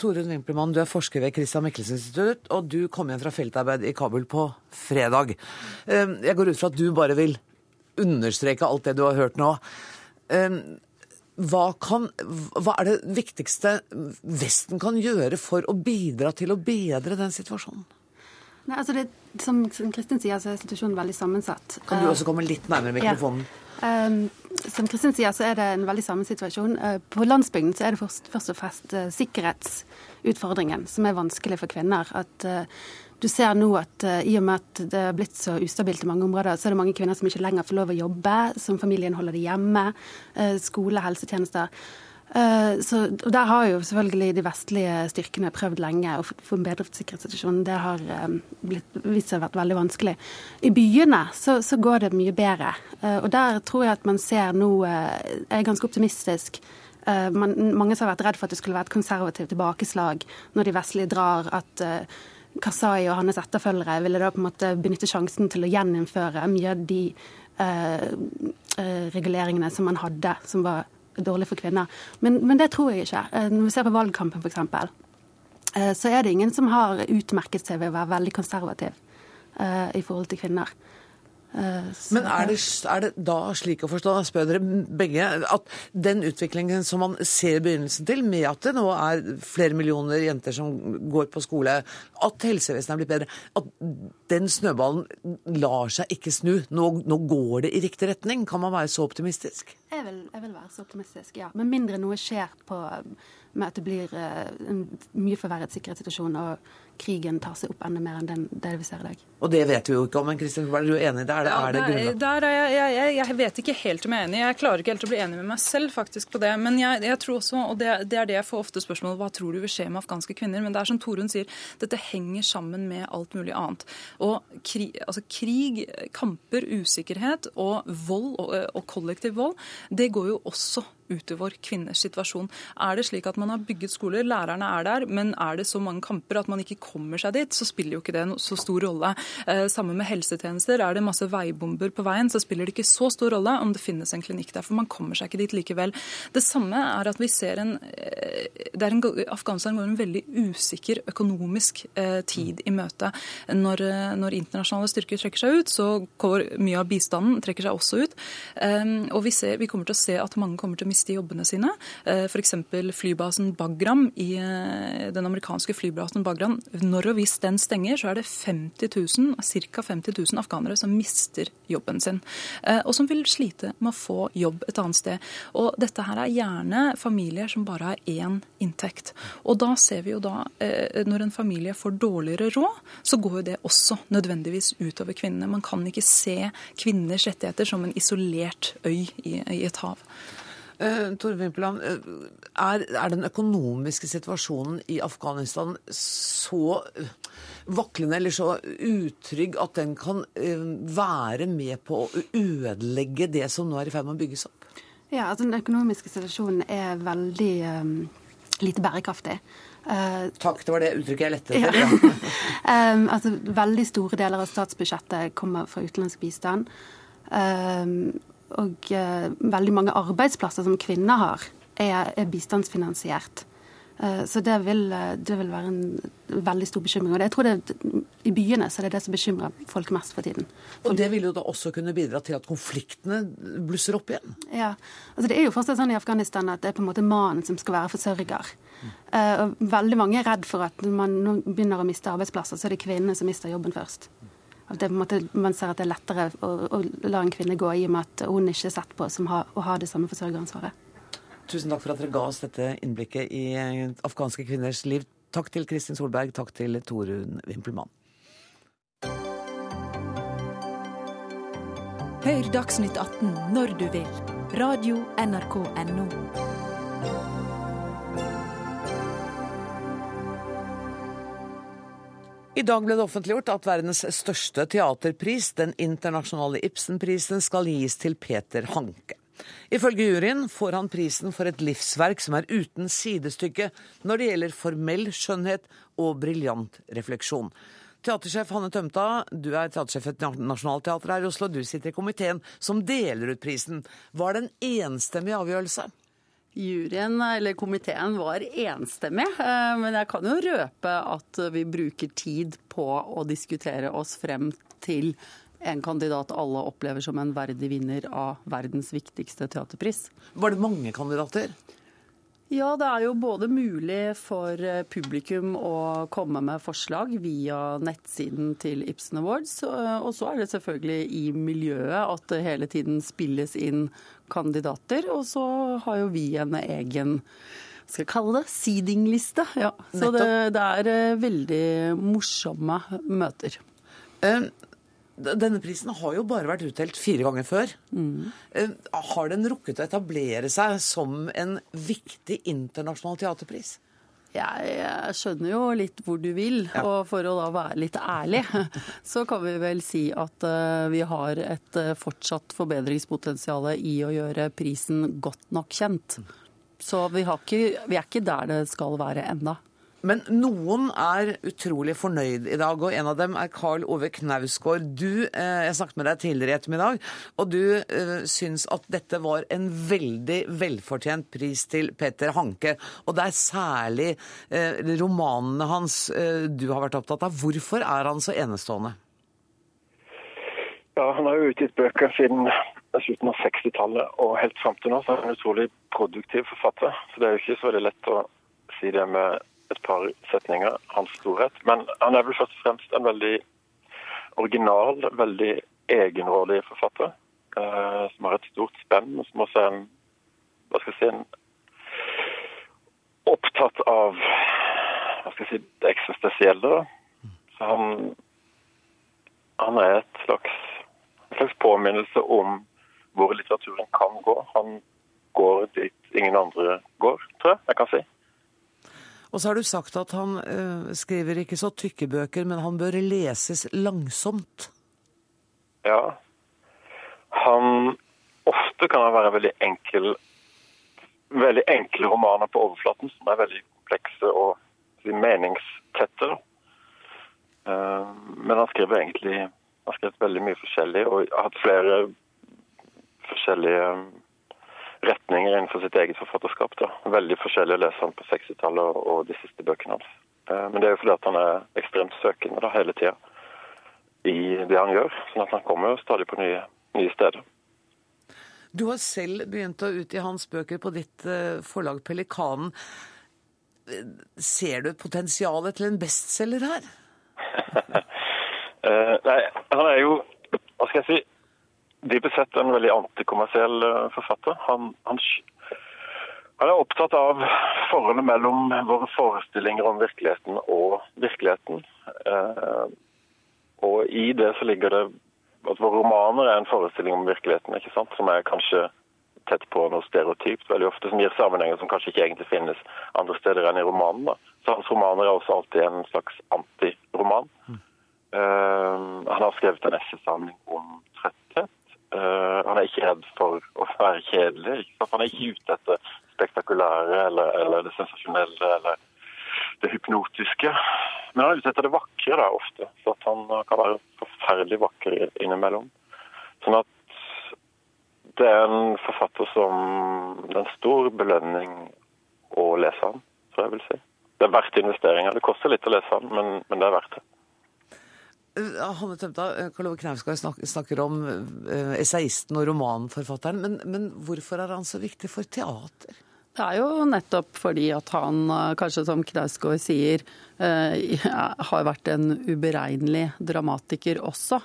Torunn Wimpelmann, du er forsker ved Christian Michelsen institutt, og du kom hjem fra feltarbeid i Kabul på fredag. Ehm, jeg går ut fra at du bare vil understreke alt det du har hørt nå. Ehm, hva, kan, hva er det viktigste Vesten kan gjøre for å bidra til å bedre den situasjonen? Nei, altså det, som Kristin sier, så er situasjonen veldig sammensatt. Kan du også komme litt nærmere mikrofonen? Ja. Um, som Kristin sier, så er det en veldig samme situasjon. Uh, på landsbygden så er det først, først og fremst uh, sikkerhetsutfordringen som er vanskelig for kvinner. At uh, du ser nå at i og med at det er blitt så ustabilt i mange områder, så er det mange kvinner som ikke lenger får lov å jobbe, som familien holder det hjemme. skole, helsetjenester. Eh, så, Der har jo selvfølgelig de vestlige styrkene prøvd lenge å få en bedret sikkerhetssituasjon. Det har um, blitt, vist seg å vært veldig vanskelig. I byene så, så, går det mye bedre. Uh, og Der tror jeg at man ser nå Jeg er ganske optimistisk. Man, mange som har vært redd for at det skulle være et konservativt tilbakeslag når de vestlige drar. at Kasai og hans etterfølgere ville da på en måte benytte sjansen til å gjeninnføre mye av de reguleringene som man hadde, som var dårlig for kvinner. Men, men det tror jeg ikke. Eh, Når vi ser på valgkampen, f.eks., så er det ingen som har utmerket seg ved å være veldig konservativ eh, i forhold til kvinner. Eh, så- Men er det, er det da slik å forstå, spør dere begge, at den utviklingen som man ser begynnelsen til, med at det nå er flere millioner jenter som går på skole, at helsevesenet er blitt bedre, at den snøballen lar seg ikke snu? Nå, nå går det i riktig retning? Kan man være så optimistisk? Jeg vil, jeg vil være så optimistisk, ja. Med mindre noe skjer på, med at det blir eh, en mye forverret sikkerhetssituasjon og krigen tar seg opp enda mer enn den, det vi ser i dag. Og det vet vi jo ikke om, men Kristin Solberg, du er enig i det? Er det, Ja, er det grunnlag? Der er jeg, jeg, jeg, vet ikke helt om jeg er enig. Jeg klarer ikke helt å bli enig med meg selv faktisk på det. Men jeg, jeg tror også, og det, det er det jeg får ofte spørsmål hva tror du vil skje med afghanske kvinner? Men det er som Torunn sier, dette henger sammen med alt mulig annet. Og krig, altså krig kamper, usikkerhet og vold og, og kollektiv vold, det går jo også utover kvinners situasjon. Er det slik at man har bygget skoler, lærerne er der, men er det så mange kamper at man ikke kommer seg dit, så spiller jo ikke det så stor rolle. Eh, Sammen med helsetjenester. Er det masse veibomber på veien, så spiller det ikke så stor rolle om det finnes en klinikk der, for man kommer seg ikke dit likevel. Det samme er at vi ser en, eh, det er en Afghanistan går en veldig usikker økonomisk eh, tid i møte. Når, når internasjonale styrker trekker seg ut, så går mye av bistanden trekker seg også ut. Um, og vi, ser, vi kommer til å se at mange kommer til å miste jobbene sine. Uh, F.eks. flybasen Bagram i eh, den amerikanske flybasen Bagram. Når og hvis den stenger, så er det 50 000, ca. 50 000 afghanere som mister jobben sin. eh, og som vil slite med å få jobb et annet sted. Og dette her er gjerne familier som bare har én inntekt. Og da ser vi jo da, eh, når en familie får dårligere råd, så går jo det også nødvendigvis utover kvinnene. Man kan ikke se kvinners rettigheter som en isolert øy i, i et hav. Uh, Tore Vimpeland, eh, er, er den økonomiske situasjonen i Afghanistan så eh, vaklende eller så utrygg at den kan eh, være med på å ødelegge det som nå er i ferd med å bygges opp? Ja, altså Den økonomiske situasjonen er veldig um, lite bærekraftig. Uh, Takk, det var det uttrykket jeg lette Ja. um, [laughs] altså, veldig store deler av statsbudsjettet kommer fra utenlandsk bistand. Um, og eh, veldig mange arbeidsplasser som kvinner har, er, er bistandsfinansiert. Eh, så det vil, eh, det vil være en veldig stor bekymring. Og jeg tror det, I byene så er det det som bekymrer folk mest for tiden. Og det vil jo da også kunne bidra til at konfliktene blusser opp igjen. Ja, altså Det er jo fortsatt sånn i Afghanistan at det er på en måte mannen som skal være forsørger. Eh, og veldig mange er redd for at når man begynner å miste arbeidsplasser, så er det kvinnene som mister jobben først. At det, på en måte, man ser at det er lettere å, å la en kvinne gå i og med at hun ikke er sett på som ha, å ha det samme forsørgeransvaret. Tusen takk for at dere ga oss dette innblikket i eh, afghanske kvinners liv. Takk til Kristin Solberg, takk til Torunn Wimpelmann. Hør Dagsnytt 18 når du vil. Radio NRK NO. I dag ble det offentliggjort at verdens største teaterpris, den internasjonale Ibsenprisen, skal gis til Peter Hanke. Ifølge juryen får han prisen for et livsverk som er uten sidestykke når det gjelder formell skjønnhet og briljant refleksjon. Teatersjef Hanne Tømta, du er teatersjef ved Nationaltheatret her i Oslo. Du sitter i komiteen som deler ut prisen. Var det en enstemmig avgjørelse? Juryen, eller komiteen, var enstemmig, eh, men jeg kan jo røpe at vi bruker tid på å diskutere oss frem til en kandidat alle opplever som en verdig vinner av verdens viktigste teaterpris. Var det mange kandidater? Ja, det er jo både mulig for eh, publikum å komme med forslag via nettsiden til Ibsen Awards, eh, og så er det selvfølgelig i miljøet at det hele tiden spilles inn kandidater. Og så har jo vi en egen skal jeg kalle det seedingliste. Ja. Så det, det er eh, veldig morsomme møter. Denne prisen har jo bare vært utdelt fire ganger før. Mm. Har den rukket å etablere seg som en viktig internasjonal teaterpris? Jeg, jeg skjønner jo litt hvor du vil, og for å da være litt ærlig, [laughs] så kan vi vel si at eh, vi har et eh, fortsatt forbedringspotensial i å gjøre prisen godt nok kjent. Så vi, har ikke, vi er ikke der det skal være enda. Men noen er utrolig fornøyd i dag, og en av dem er Karl Ove Knausgård. Du, eh, Jeg snakket med deg tidligere i ettermiddag, og du eh, syns at dette var en veldig velfortjent pris til Peter Hanke. Og det er særlig eh, romanene hans du har vært opptatt av. Hvorfor er han så enestående? Ja, Han har jo utgitt bøker siden slutten av 60-tallet og helt fram til nå. Så er han en utrolig produktiv forfatter. Så det er jo ikke så veldig lett å si det med et par setninger, hans storhet. Men han er vel først og fremst en veldig original, veldig egenrådig forfatter. Eh, som har et stort spenn, som også er en hva skal jeg si, en opptatt av hva skal jeg si, det eksistensielle. Så han, han er et slags, en slags påminnelse om hvor litteraturen kan gå. Han går dit ingen andre går, tror jeg jeg kan si. Og så har du sagt at han eh, skriver ikke så tykke bøker, men han bør leses langsomt. Ja. Han Ofte kan han være veldig enkel veldig enkle romaner på overflaten som er veldig komplekse og meningstette. Eh, Men han skriver egentlig han skrevet veldig mye forskjellig og har hatt flere forskjellige retninger innenfor sitt eget forfatterskap. da. Veldig forskjellig å lese han på 60-tallet og de siste bøkene hans. Eh, Men det er jo fordi at han er ekstremt søkende da, hele tida i det han gjør. sånn at han kommer jo stadig på nye, nye steder. Du har selv begynt å utgi hans bøker på ditt eh, forlag Pelikanen. Ser du potensialet til en bestselger her? [laughs] Eh, nei, han er jo, hva skal jeg si, dypest sett en veldig antikommersiell eh, forfatter. Han, han, han er opptatt av forholdet mellom våre forestillinger om virkeligheten og virkeligheten. Eh, og i det så ligger det at våre romaner er en forestilling om virkeligheten, ikke sant? som er kanskje tett på noe stereotypt veldig ofte, som gir sammenhenger som kanskje ikke egentlig finnes andre steder enn i romanen. da. Så hans romaner er også alltid en slags antiroman. Eh, han har skrevet en essaysamling om han er ikke redd for å være kjedelig. Han er ikke ute etter spektakulære eller, eller det sensasjonelle eller det hypnotiske. Men han er ute etter det vakre da, ofte. Så at han kan være forferdelig vakker innimellom. Sånn at det er en forfatter som Det er en stor belønning å lese han, tror jeg vil si. Det er verdt investeringa. Det koster litt å lese han, men, men det er verdt det. Eh, Hanne Tømta, eh, Karl Ove Knausgård snak snakker om essayisten og romanforfatteren, men, men hvorfor er han så viktig for teater? Det er jo nettopp fordi at han, kanskje som Knausgård sier, har vært en uberegnelig dramatiker også.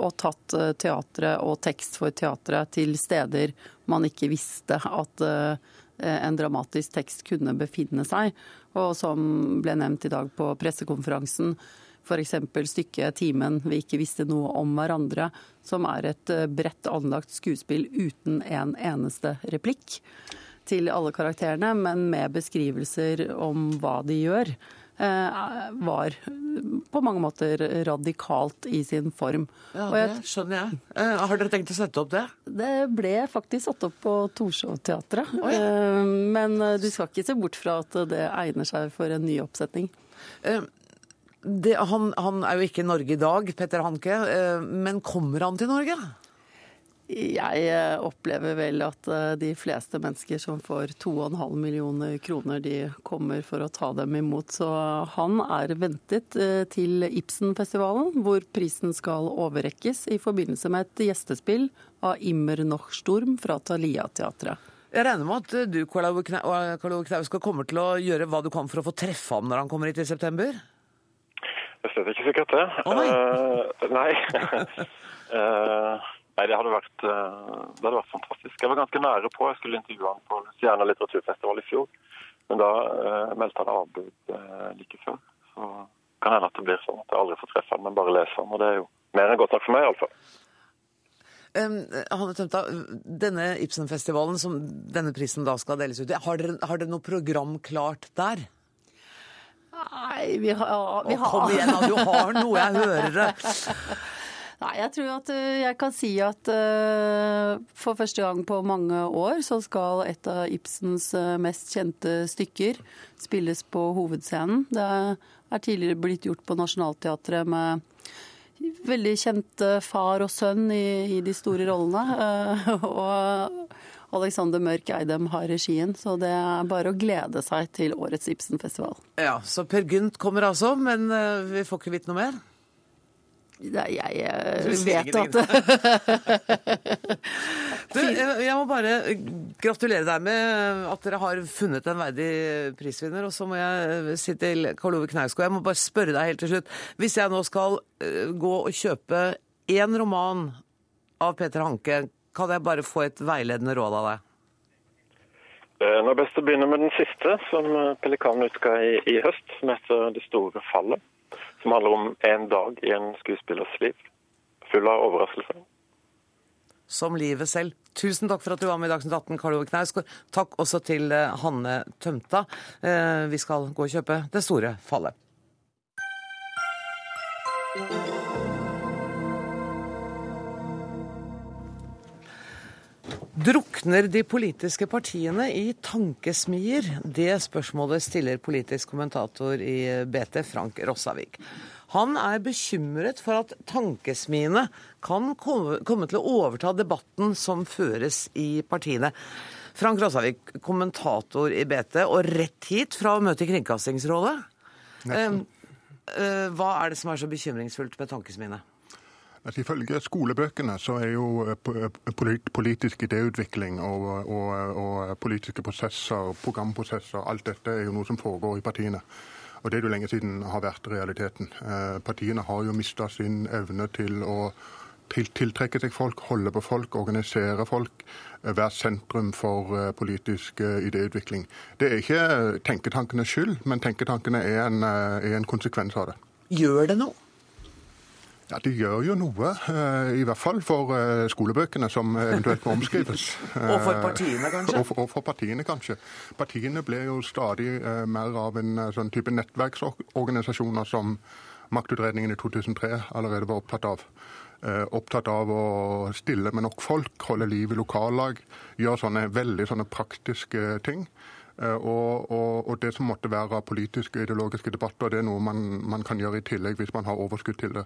Og tatt teatret og tekst for teatret til steder man ikke visste at en dramatisk tekst kunne befinne seg. Og som ble nevnt i dag på pressekonferansen, f.eks. stykket 'Timen vi ikke visste noe om hverandre', som er et eh, bredt anlagt skuespill uten en eneste replikk til alle karakterene, men med beskrivelser om hva de gjør, eh, var på mange måter radikalt i sin form. Ja, det skjønner jeg. Eh, Har dere tenkt å sette opp det? det ble faktisk satt opp på Torshov-teatret. Eh, Men eh, du skal ikke se bort fra at det egner seg for en ny oppsetning. Det, han, han er jo ikke i Norge i dag, Petter Hanke, eh, men kommer han til Norge? Jeg eh, opplever vel at eh, de fleste mennesker som får 2,5 millioner kroner, de kommer for å ta dem imot. Så han er ventet til Ibsenfestivalen, hvor prisen skal overrekkes i forbindelse med et gjestespill av Immer Nochsturm fra Thalia-teatret. Jeg regner med at du, Karl Ove Kna- Karl Ove Knausgård, kommer til å gjøre hva du kan for å få treffe ham når han kommer hit i september? Slett ikke sikkert det. Oh, nei. Uh, [laughs] nei, det hadde, vært, eh, det hadde vært fantastisk. Jeg var ganske nære på. Jeg skulle intervjue han på Stjerna litteraturfestival i fjor. Men da eh, meldte han avbud eh, like før. Så kan hende at det blir sånn at jeg aldri får treffe han, men bare leser han. Og det er jo mer enn godt nok for meg, iallfall. Um, Hanne Tømta, denne Ibsenfestivalen som denne prisen da skal deles ut i, har dere, har dere noe program klart der? Nei, vi har, vi Å, kom igjen da, du har noe, jeg hører det. [laughs] Nei, jeg tror at uh, jeg kan si at uh, for første gang på mange år så skal et av Ibsens uh, mest kjente stykker spilles på hovedscenen. Det er tidligere blitt gjort på Nationaltheatret med veldig kjente far og sønn i, i de store rollene. [laughs] og Alexander Mørk Eidem har regien, så det er bare å glede seg til årets Ibsenfestival. Ja, Så Per Gynt kommer altså, men vi får ikke vite noe mer? Nei, jeg, jeg vet at [laughs] du, Jeg må bare gratulere deg med at dere har funnet en verdig prisvinner. Og så må jeg si til Karl Ove Knausgård, jeg må bare spørre deg helt til slutt. Hvis jeg nå skal gå og kjøpe én roman av Peter Hanke, kan jeg bare få et veiledende råd av deg? Det er best å begynne med den siste, som Pelikanen utga i, i høst, som heter 'Det store fallet' som handler om en dag i en skuespillers liv. Full av overraskelser. Som livet selv. Tusen takk for at du var med i Dagsnytt 18, Karl Ove Knausgård. Takk også til eh, Hanne Tømta. Eh, vi skal gå og kjøpe Det store fallet. Drukner de politiske partiene i tankesmier? Det spørsmålet stiller politisk kommentator i BT, Frank Rossavik. Han er bekymret for at tankesmiene kan komme til å overta debatten som føres i partiene. Frank Rossavik, kommentator i BT, og rett hit fra å møte i Kringkastingsrådet. Eh, eh, hva er det som er så bekymringsfullt med tankesmiene? Altså, ifølge skolebøkene så er jo eh, eh, politisk idéutvikling og, og, og, politiske prosesser, programprosesser, alt dette er jo noe som foregår i partiene. Og det er jo lenge siden har vært realiteten. Eh, partiene har jo mista sin evne til å tiltrekke seg folk, holde på folk, organisere folk, være sentrum for politisk idéutvikling. Det er ikke tenketankenes skyld, men tenketankene er en, er en konsekvens av det. Gjør det noe? Ja, Det gjør jo noe, eh, i hvert fall for eh, skolebøkene som eventuelt må omskrives. [laughs] og for partiene, kanskje? Og, og for partiene, kanskje. Partiene blir jo stadig eh, mer av en sånn type nettverksorganisasjoner som maktutredningen i 2003 allerede var opptatt av. Opptatt av å stille med nok folk, holde liv i lokallag, gjøre sånne veldig sånne praktiske ting. Og, og, og, det som måtte være politiske og ideologiske debatter, det er noe man, man, kan gjøre i tillegg hvis man har overskudd til det.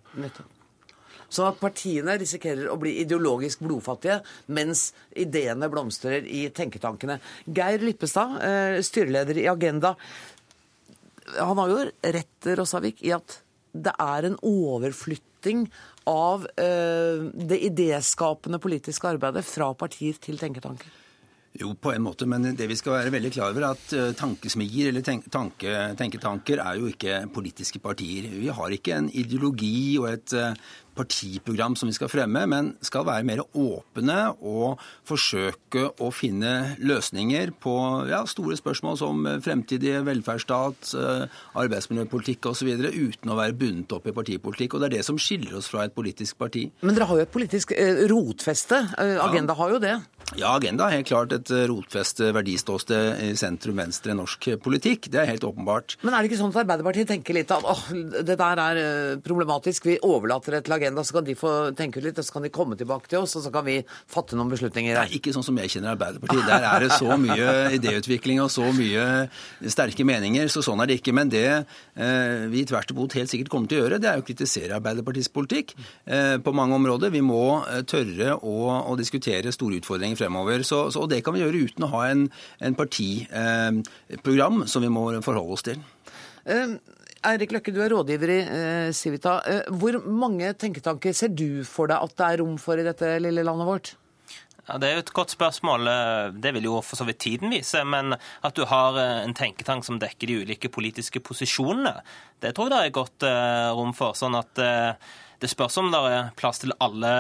Så at partiene risikerer å bli ideologisk blodfattige, mens ideene blomstrer i tenketankene. Geir Lippestad, eh, styreleder i Agenda. Han har jo rett, Rossavik, i at det er en overflytting av eh, det idéskapende politiske arbeidet fra partier til tenketanker. Jo, på en måte, men det vi skal være veldig klar over, er at tankesmiger, tankesmier eller tanke, tenketanker er jo ikke politiske partier. Vi har ikke en ideologi og et eh, partiprogram som vi skal fremme, men skal være mer åpne og forsøke å finne løsninger på ja, store spørsmål som fremtidig velferdsstat, eh, arbeidsmiljøpolitikk osv., uten å være bundet opp i partipolitikk. Og Det er det som skiller oss fra et politisk parti. Men dere har jo et politisk eh, rotfeste. Eh, Agenda ja. har jo det. Ja, Agenda er helt klart et rotfeste verdiståsted i sentrum-venstre norsk politikk. Det er helt åpenbart. Men er det ikke sånn at Arbeiderpartiet tenker litt at åh, det der er problematisk, vi overlater det til Agenda? Agenda, så kan de få tenke litt, og så kan de komme tilbake til oss, og så kan vi fatte noen beslutninger. Nei, ikke sånn som jeg kjenner Arbeiderpartiet. Der er det så mye idéutvikling og så mye sterke meninger, så sånn er det ikke. Men det eh, vi tvert imot helt sikkert kommer til å gjøre, det er å kritisere Arbeiderpartiets politikk eh, på mange områder. Vi må eh, tørre å, å diskutere store utfordringer fremover. Så, så, og det kan vi gjøre uten å ha en, en partiprogram som vi må forholde oss til. Um Eirik Løkke, du er rådgiver i eh, Civita. Eh, hvor mange tenketanker ser du for deg at det er rom for i dette lille landet vårt? Ja, Det er jo et godt spørsmål. Eh, det vil jo for så vidt tiden vise. Men at du har eh, en tenketank som dekker de ulike politiske posisjonene, det tror jeg det er godt rom for. sånn at det spørs om det er plass til alle,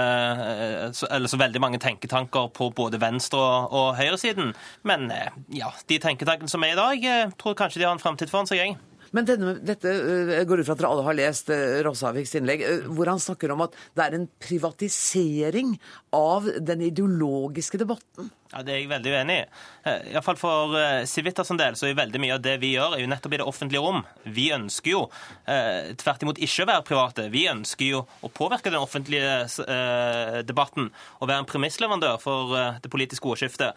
eller så veldig mange tenketanker på både venstre- og høyresiden. Men ja, de tenketankene som er i dag, tror kanskje de har en framtid foran seg. Jeg. Men denne, dette uh, går ut fra at dere alle har lest uh, Rossaviks innlegg, uh, hvor han snakker om at det er en privatisering av den ideologiske debatten. Ja, Det er jeg veldig uenig i. Eh, Iallfall for eh, Civitas del så er veldig mye av det vi gjør, er jo nettopp i det offentlige rom. Vi ønsker jo eh, tvert imot ikke å være private. Vi ønsker jo å påvirke den offentlige debatten og være en premissleverandør for det politiske ordskiftet.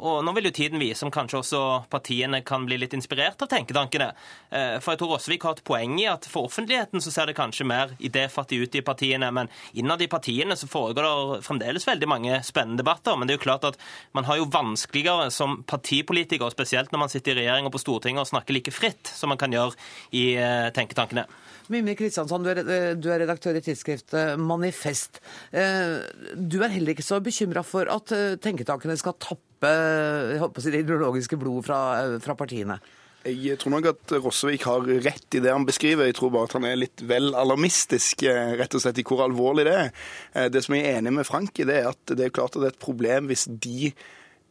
Og nå vil jo tiden vise om kanskje også partiene kan bli litt inspirert av tenketankene. For jeg tror Rosvik har et poeng i at for offentligheten så ser det kanskje mer idéfattig ut i partiene, men innad i partiene så foregår det fremdeles veldig mange spennende debatter. Men det er jo klart at man har jo vanskeligere som partipolitiker, spesielt når man sitter i regjering og på Stortinget og snakker like fritt som man kan gjøre i eh, tenketankene. Mimmi Kristiansand, du er, redaktør i tidsskriftet Manifest. Eh, Du er heller ikke så bekymra for at eh, tenketankene skal tappe det ideologiske blodet fra, fra partiene? Jeg tror nok at Rossevik har rett i det han beskriver. Jeg tror bare at han er litt vel alarmistisk eh, rett og slett i hvor alvorlig det er. Eh, Det som jeg er enig med Frank i, det er at det er klart at det er et problem hvis de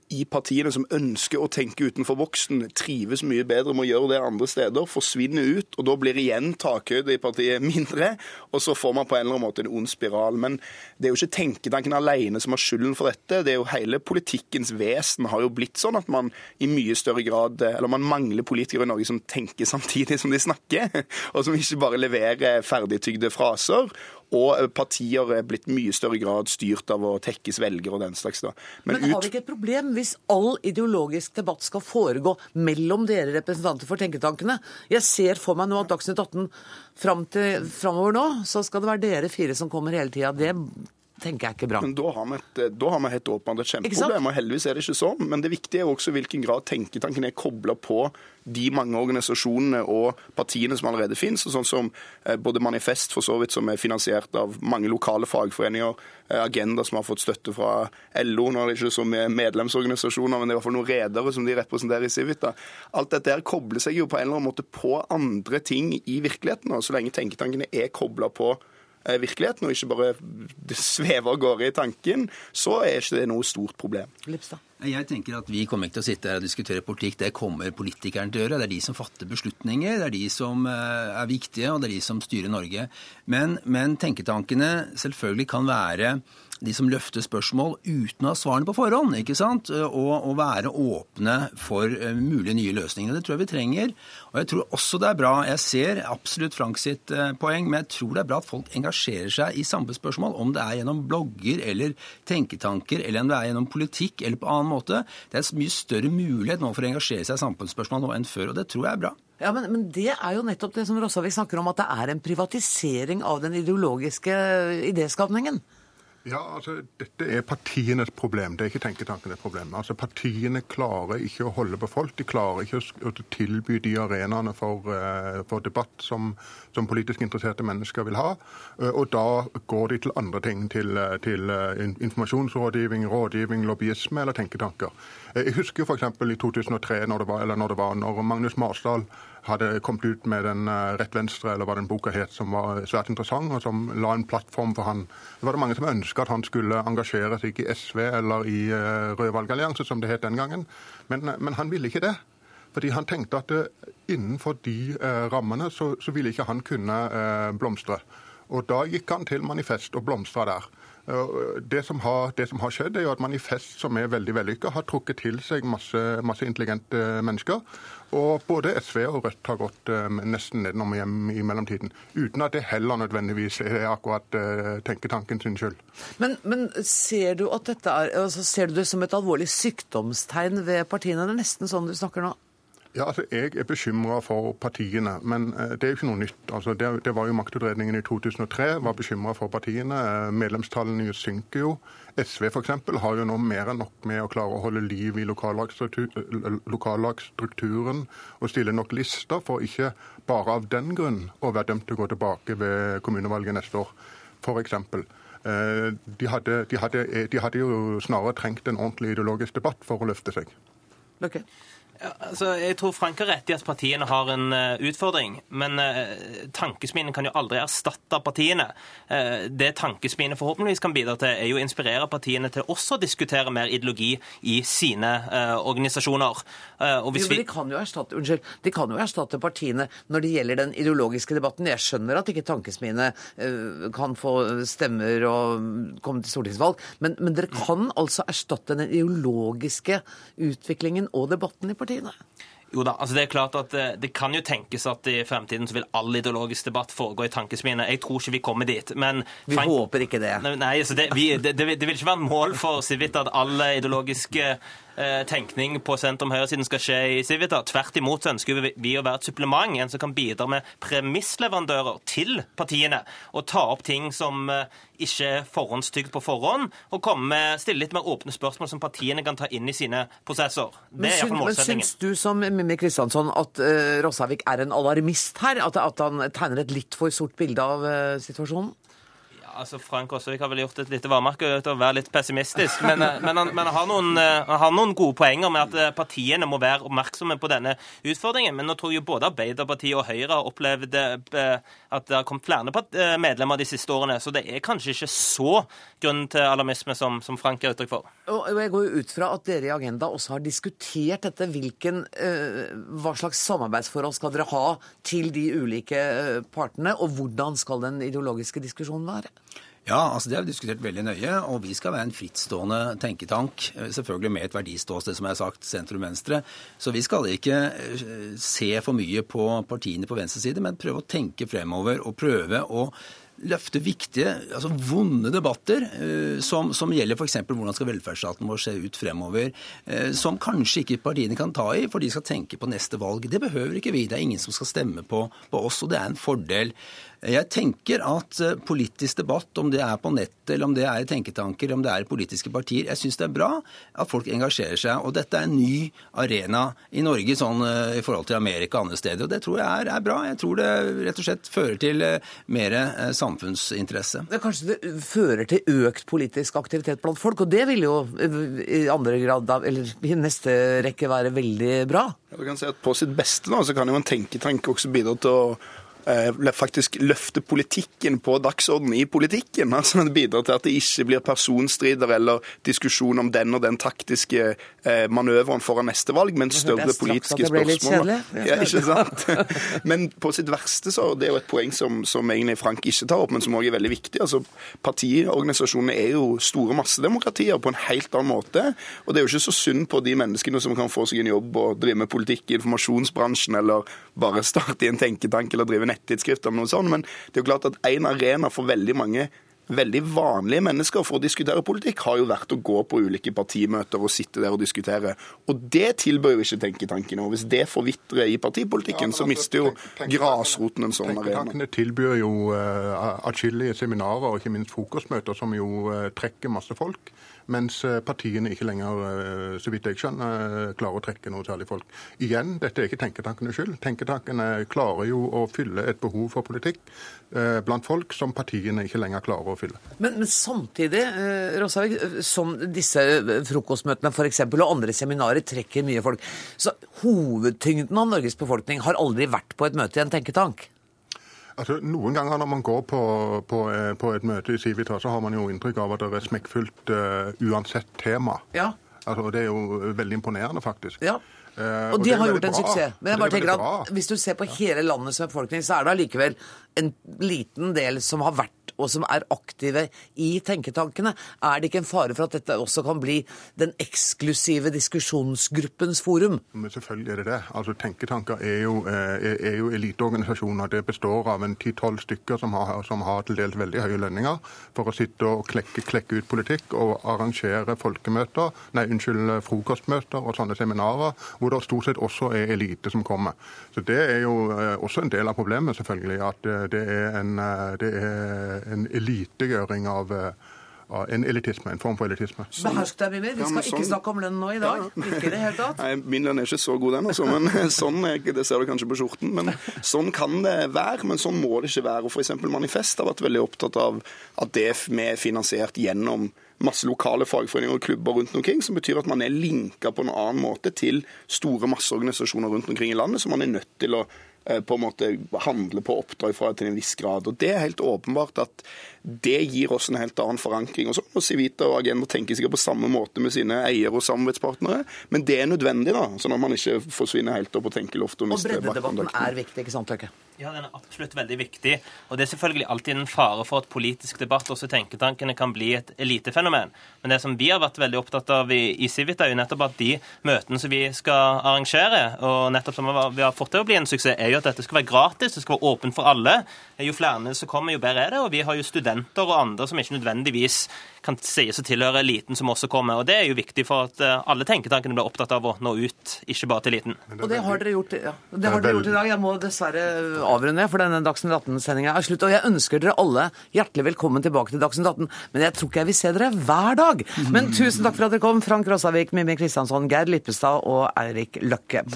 i partiene som ønsker å tenke utenfor boksen, trives mye bedre med å gjøre det andre steder, forsvinner ut, og da blir igjen takhøyde i partiet mindre, og så får man på en eller annen måte en ond spiral. Men det er jo ikke tenketanken alene som har skylden for dette. Det er jo hele politikkens vesen har jo blitt sånn at man i mye større grad Eller man mangler politikere i Norge som tenker samtidig som de snakker, [laughs] og som ikke bare leverer ferdigtygde fraser. Og partier er blitt mye større grad styrt av å tekkes velgere og den slags. da. Men, har vi ikke et problem hvis all ideologisk debatt skal foregå mellom dere representanter for tenketankene? Jeg ser for meg nå at Dagsnytt 18 framover nå, så skal det være dere fire som kommer hele tida. Det tenker jeg ikke bra. Men da har vi, et, har vi helt åpenbart et kjempeproblem, og heldigvis er det ikke sånn. Men det viktige er også i hvilken grad tenketanken er kobla på de mange organisasjonene og partiene som allerede finnes. og Sånn som eh, både Manifest, for så vidt, som er finansiert av mange lokale fagforeninger, eh, Agenda, som har fått støtte fra LO, nå er det ikke så mye medlemsorganisasjoner, men det er i hvert fall noen redere som de representerer i Civita. Alt dette her kobler seg jo på en eller annen måte på andre ting i virkeligheten. og Så lenge tenketankene er kobla på eh, virkeligheten, og ikke bare svever av gårde i tanken, så er ikke det noe stort problem. Lipstad. Jeg tenker at Vi kommer ikke til å sitte her og diskutere politikk. Det kommer politikerne til å gjøre. Det er de som fatter beslutninger, det er de som eh, er viktige, og det er de som styrer Norge. Men, men tenketankene selvfølgelig kan være de som løfter spørsmål uten å ha svarene på forhånd. ikke sant? Og, og være åpne for uh, mulige nye løsninger. Det tror jeg vi trenger. Og jeg tror også det er bra Jeg ser absolutt Frank sitt uh, poeng, men jeg tror det er bra at folk engasjerer seg i samfunnsspørsmål. Om det er gjennom blogger eller tenketanker, eller om det er gjennom politikk eller på annen måte. Det er en mye større mulighet nå for å engasjere seg i samfunnsspørsmål nå enn før, og det tror jeg er bra. Ja, men, men det er jo nettopp det som Rossavik snakker om, at det er en privatisering av den ideologiske idéskapningen. Ja, altså, Dette er partienes problem, det er ikke tenketankenes problem. Altså, Partiene klarer ikke å holde på folk. De klarer ikke å tilby de arenaene for, uh, for debatt som, som, politisk interesserte mennesker vil ha. Uh, og da går de til andre ting. Til, uh, til informasjonsrådgivning, rådgivning, lobbyisme eller tenketanker. Jeg husker f.eks. i 2003, når det var, eller når, det var, når Magnus Marsdal hadde kommet ut med den Rett Venstre, eller hva den boka het, som var svært interessant, og som la en plattform for han. Det var det mange som ønska at han skulle engasjere seg i SV eller i Rød valgallianse, som det het den gangen. Men, men, han ville ikke det. Fordi han tenkte at innenfor de eh, rammene så, så, ville ikke han kunne eh, blomstre. Og da gikk han til Manifest og blomstra der. Det som, har, det som, har, skjedd, er jo at fest, som er veldig vellykka, har trukket til seg masse, masse, intelligente mennesker. Og både SV og Rødt har gått uh, nesten nedenom hjem i mellomtiden. Uten at det heller nødvendigvis er akkurat tenketanken sin skyld. Men, men ser, du er, altså, ser du det som et alvorlig sykdomstegn ved partiene? Det er nesten sånn du snakker nå. Ja, altså Jeg er bekymra for partiene, men det er jo ikke noe nytt. Altså, det, det var jo Maktutredningen i 2003 var bekymra for partiene. Medlemstallene synker jo. SV f.eks. har jo nå mer enn nok med å klare å holde liv i lokallagsstrukturen og stille nok lister for ikke bare av den grunn å være dømt til å gå tilbake ved kommunevalget neste år, f.eks. De hadde, de, hadde, de hadde jo snarere trengt en ordentlig ideologisk debatt for å løfte seg. Okay. Altså, jeg tror Frank har rett i at partiene har en uh, utfordring. Men uh, tankesmiene kan jo aldri erstatte partiene. Uh, det tankesmiene forhåpentligvis kan bidra til, er jo å inspirere partiene til også å diskutere mer ideologi i sine organisasjoner. jo, men de kan jo erstatte, unnskyld, de kan jo erstatte partiene når det gjelder den ideologiske debatten. Jeg skjønner at ikke tankesmiene kan få stemmer og komme til stortingsvalg, men, men dere kan altså erstatte den ideologiske utviklingen og debatten i partiet? Partiene? Jo da, altså det er klart at eh, det kan jo tenkes at i fremtiden så vil all ideologisk debatt foregå i tankesmiene. Jeg tror ikke vi kommer dit. men... Vi Frank... håper ikke det. Nei, altså det, vi, det, det, vil ikke være et mål for Civita at all ideologiske Eh, tenkning på sentrum-høyresiden skal skje i Civita. Tvert imot så ønsker vi å være et supplement, en som kan bidra med premissleverandører til partiene. Og ta opp ting som eh, ikke er forhåndstygd på forhånd, og komme med, stille litt mer åpne spørsmål som partiene kan ta inn i sine prosesser. Det er iallfall målsettingen. Men syns du som Mimmi Kristiansson at uh, Rossavik er en alarmist her? At, at, han tegner et litt for sort bilde av uh, situasjonen? Altså Frank Aasvik har vel gjort et lite varemerke ut av å være litt pessimistisk. Men, eh, men, han, men han, har noen, eh, han, har noen, gode poenger med at eh, partiene må være oppmerksomme på denne utfordringen. Men nå tror jeg både Arbeiderpartiet og Høyre har opplevd at det har kommet flere medlemmer de siste årene. Så det er kanskje ikke så grunn til alarmisme som, som Frank gir uttrykk for. Og Jeg går jo ut fra at dere i Agenda også har diskutert dette. Hvilken, hva slags samarbeidsforhold skal dere ha til de ulike partene, og hvordan skal den ideologiske diskusjonen være? Ja, altså det har vi diskutert veldig nøye. Og vi skal være en frittstående tenketank. Eh, selvfølgelig med et verdiståsted, som jeg har sagt, sentrum-venstre. Så vi skal ikke eh, se for mye på partiene på venstre side, men prøve å tenke fremover og prøve å løfte viktige, altså vonde debatter eh, som, som gjelder f.eks. hvordan skal velferdsstaten vår se ut fremover, som kanskje ikke partiene kan ta i, for de skal tenke på neste valg. Det behøver ikke vi. Det er ingen som skal stemme på, på oss, og det er en fordel. Jeg tenker at eh, politisk debatt, om det er på nettet eller om det er i tenketanker, om det er i politiske partier, jeg syns det er bra at folk engasjerer seg. Og dette er en ny arena i Norge sånn eh, i forhold til Amerika og andre steder. Og det tror jeg er, er, bra. Jeg tror det rett og slett fører til eh, mer samfunnsinteresse. Det kanskje det fører til økt politisk aktivitet blant folk, og det vil jo i andre grad, eller i neste rekke være veldig bra? Ja, du kan si at På sitt beste da, så kan jo en tenketank også bidra til å faktisk løfte politikken på dagsordenen i politikken. [laughs] altså Det bidrar til at det ikke blir personstrider eller diskusjon om den og den taktiske eh, manøveren foran neste valg, men større politiske spørsmål. Ja, ikke sant? [laughs] Men på sitt verste så det er jo et poeng som, som egentlig Frank ikke tar opp, men som også er veldig viktig. altså Partiorganisasjonene er jo store massedemokratier på en helt annen måte. Og det er jo ikke så synd på de menneskene som kan få seg en jobb og drive med politikk i informasjonsbransjen, eller bare starte i en tenketank eller drive nett nettidsskrift om noe sånt, men det er jo klart at en arena for veldig mange veldig vanlige mennesker for å diskutere politikk, har jo vært å gå på ulike partimøter og sitte der og diskutere. Og det tilbør jo ikke tenketankene. Og hvis det forvitrer i partipolitikken, ja, så altså, mister jo grasroten en sånn arena. Tenketankene tilbyr jo uh, atskillige seminarer og ikke minst frokostmøter som jo uh, trekker masse folk mens eh, partiene ikke lenger, eh, så vidt jeg skjønner, eh, klarer å trekke noe særlig folk. Igjen, dette er ikke tenketankenes skyld. Tenketankene klarer jo å fylle et behov for politikk blant folk som partiene ikke lenger klarer å fylle. Men, men samtidig, Rosavik, som disse frokostmøtene for eksempel, og andre seminarer trekker mye folk, så hovedtyngden av Norges befolkning har aldri vært på et møte i en tenketank? Altså, Noen ganger når man går på, på, eh, på et møte i Civita, så har man jo inntrykk av at det er smekkfullt uh, uansett tema. Ja. Altså, det er jo veldig imponerende, faktisk. Ja. Uh, og, og de har gjort en bra. suksess. Men jeg bare tenker at hvis du ser på hele landets befolkning, så er det allikevel en liten del som har vært og som er aktive i tenketankene. Er det ikke en fare for at dette også kan bli den eksklusive diskusjonsgruppens forum? Men selvfølgelig er det det. Altså, Tenketanker er jo, eh, er, jo eliteorganisasjoner. Det består av en ti-tolv stykker som har, som har, til dels veldig høye lønninger for å sitte og klekke, klekke ut politikk og arrangere folkemøter, nei, unnskyld, frokostmøter og sånne seminarer, hvor det stort sett også er elite som kommer. Så Det er jo eh, også en del av problemet, selvfølgelig. At eh, det er en, det er en elitegjøring av, eh, en elitisme, en form for elitisme. Behersk deg, Mimir. Vi skal ja, sånn, ikke snakke om lønn nå i dag. Ja. Ikke det helt tatt. [laughs] Nei, Min lønn er ikke så god, den, altså. Men [laughs] sånn, det ser du kanskje på skjorten. Men sånn kan det være, men sånn må det ikke være. Og F.eks. Manifest har vært veldig opptatt av at det vi er finansiert gjennom masse lokale fagforeninger og klubber rundt omkring, som betyr at man er linka på en annen måte til store masseorganisasjoner rundt omkring i landet, som man er nødt til å eh, på en måte handle på oppdrag fra til en viss grad. Og Det er helt åpenbart at det gir oss en helt annen forankring. Og så må Civita og Agenda tenke sikkert på samme måte med sine eiere og samarbeidspartnere, men det er nødvendig, da, sånn at man ikke forsvinner helt opp på tenkeloftet og Og mister breddedebatten er viktig, ikke sant, Løkke? Ja, den er absolutt veldig viktig. Og det er selvfølgelig alltid en fare for at politisk debatt også i tenketankene kan bli et elitefenomen. Men det som vi har vært veldig opptatt av i, i Civita, er jo nettopp at de møtene som vi skal arrangere, og nettopp som vi har fått til å bli en suksess, er jo at dette skal være gratis, det skal være åpent for alle. Jo flere som kommer, jo bedre er det. Og vi har jo studenter og andre som ikke nødvendigvis kan sies å tilhøre eliten, som også kommer. Og det er jo viktig for at eh, alle tenketankene blir opptatt av å nå ut, ikke bare til eliten. Og det har dere gjort, ja. det har dere gjort i dag. Jeg må dessverre avrunde, for denne Dagsnytt 18-sendinga er slutt. Og jeg ønsker dere alle hjertelig velkommen tilbake til Dagsnytt 18. Men jeg tror ikke jeg vil se dere hver dag. Men tusen takk for at dere kom, Frank Rossavik, Mimmi Kristiansson, Geir Lippestad og Eirik Løkke.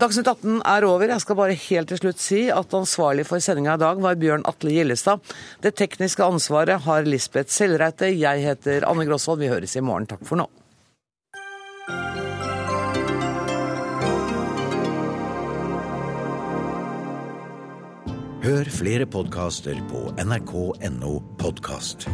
Dagsnytt 18 er over. Jeg skal bare helt til slutt si at ansvarlig for sendinga i dag var Bjørn Atle Gillestad. Det tekniske ansvaret har Lisbeth Sellreite. Jeg heter Anne Grosvold. Vi høres i morgen. Takk for nå. Hør flere podkaster på nrk.no podkast.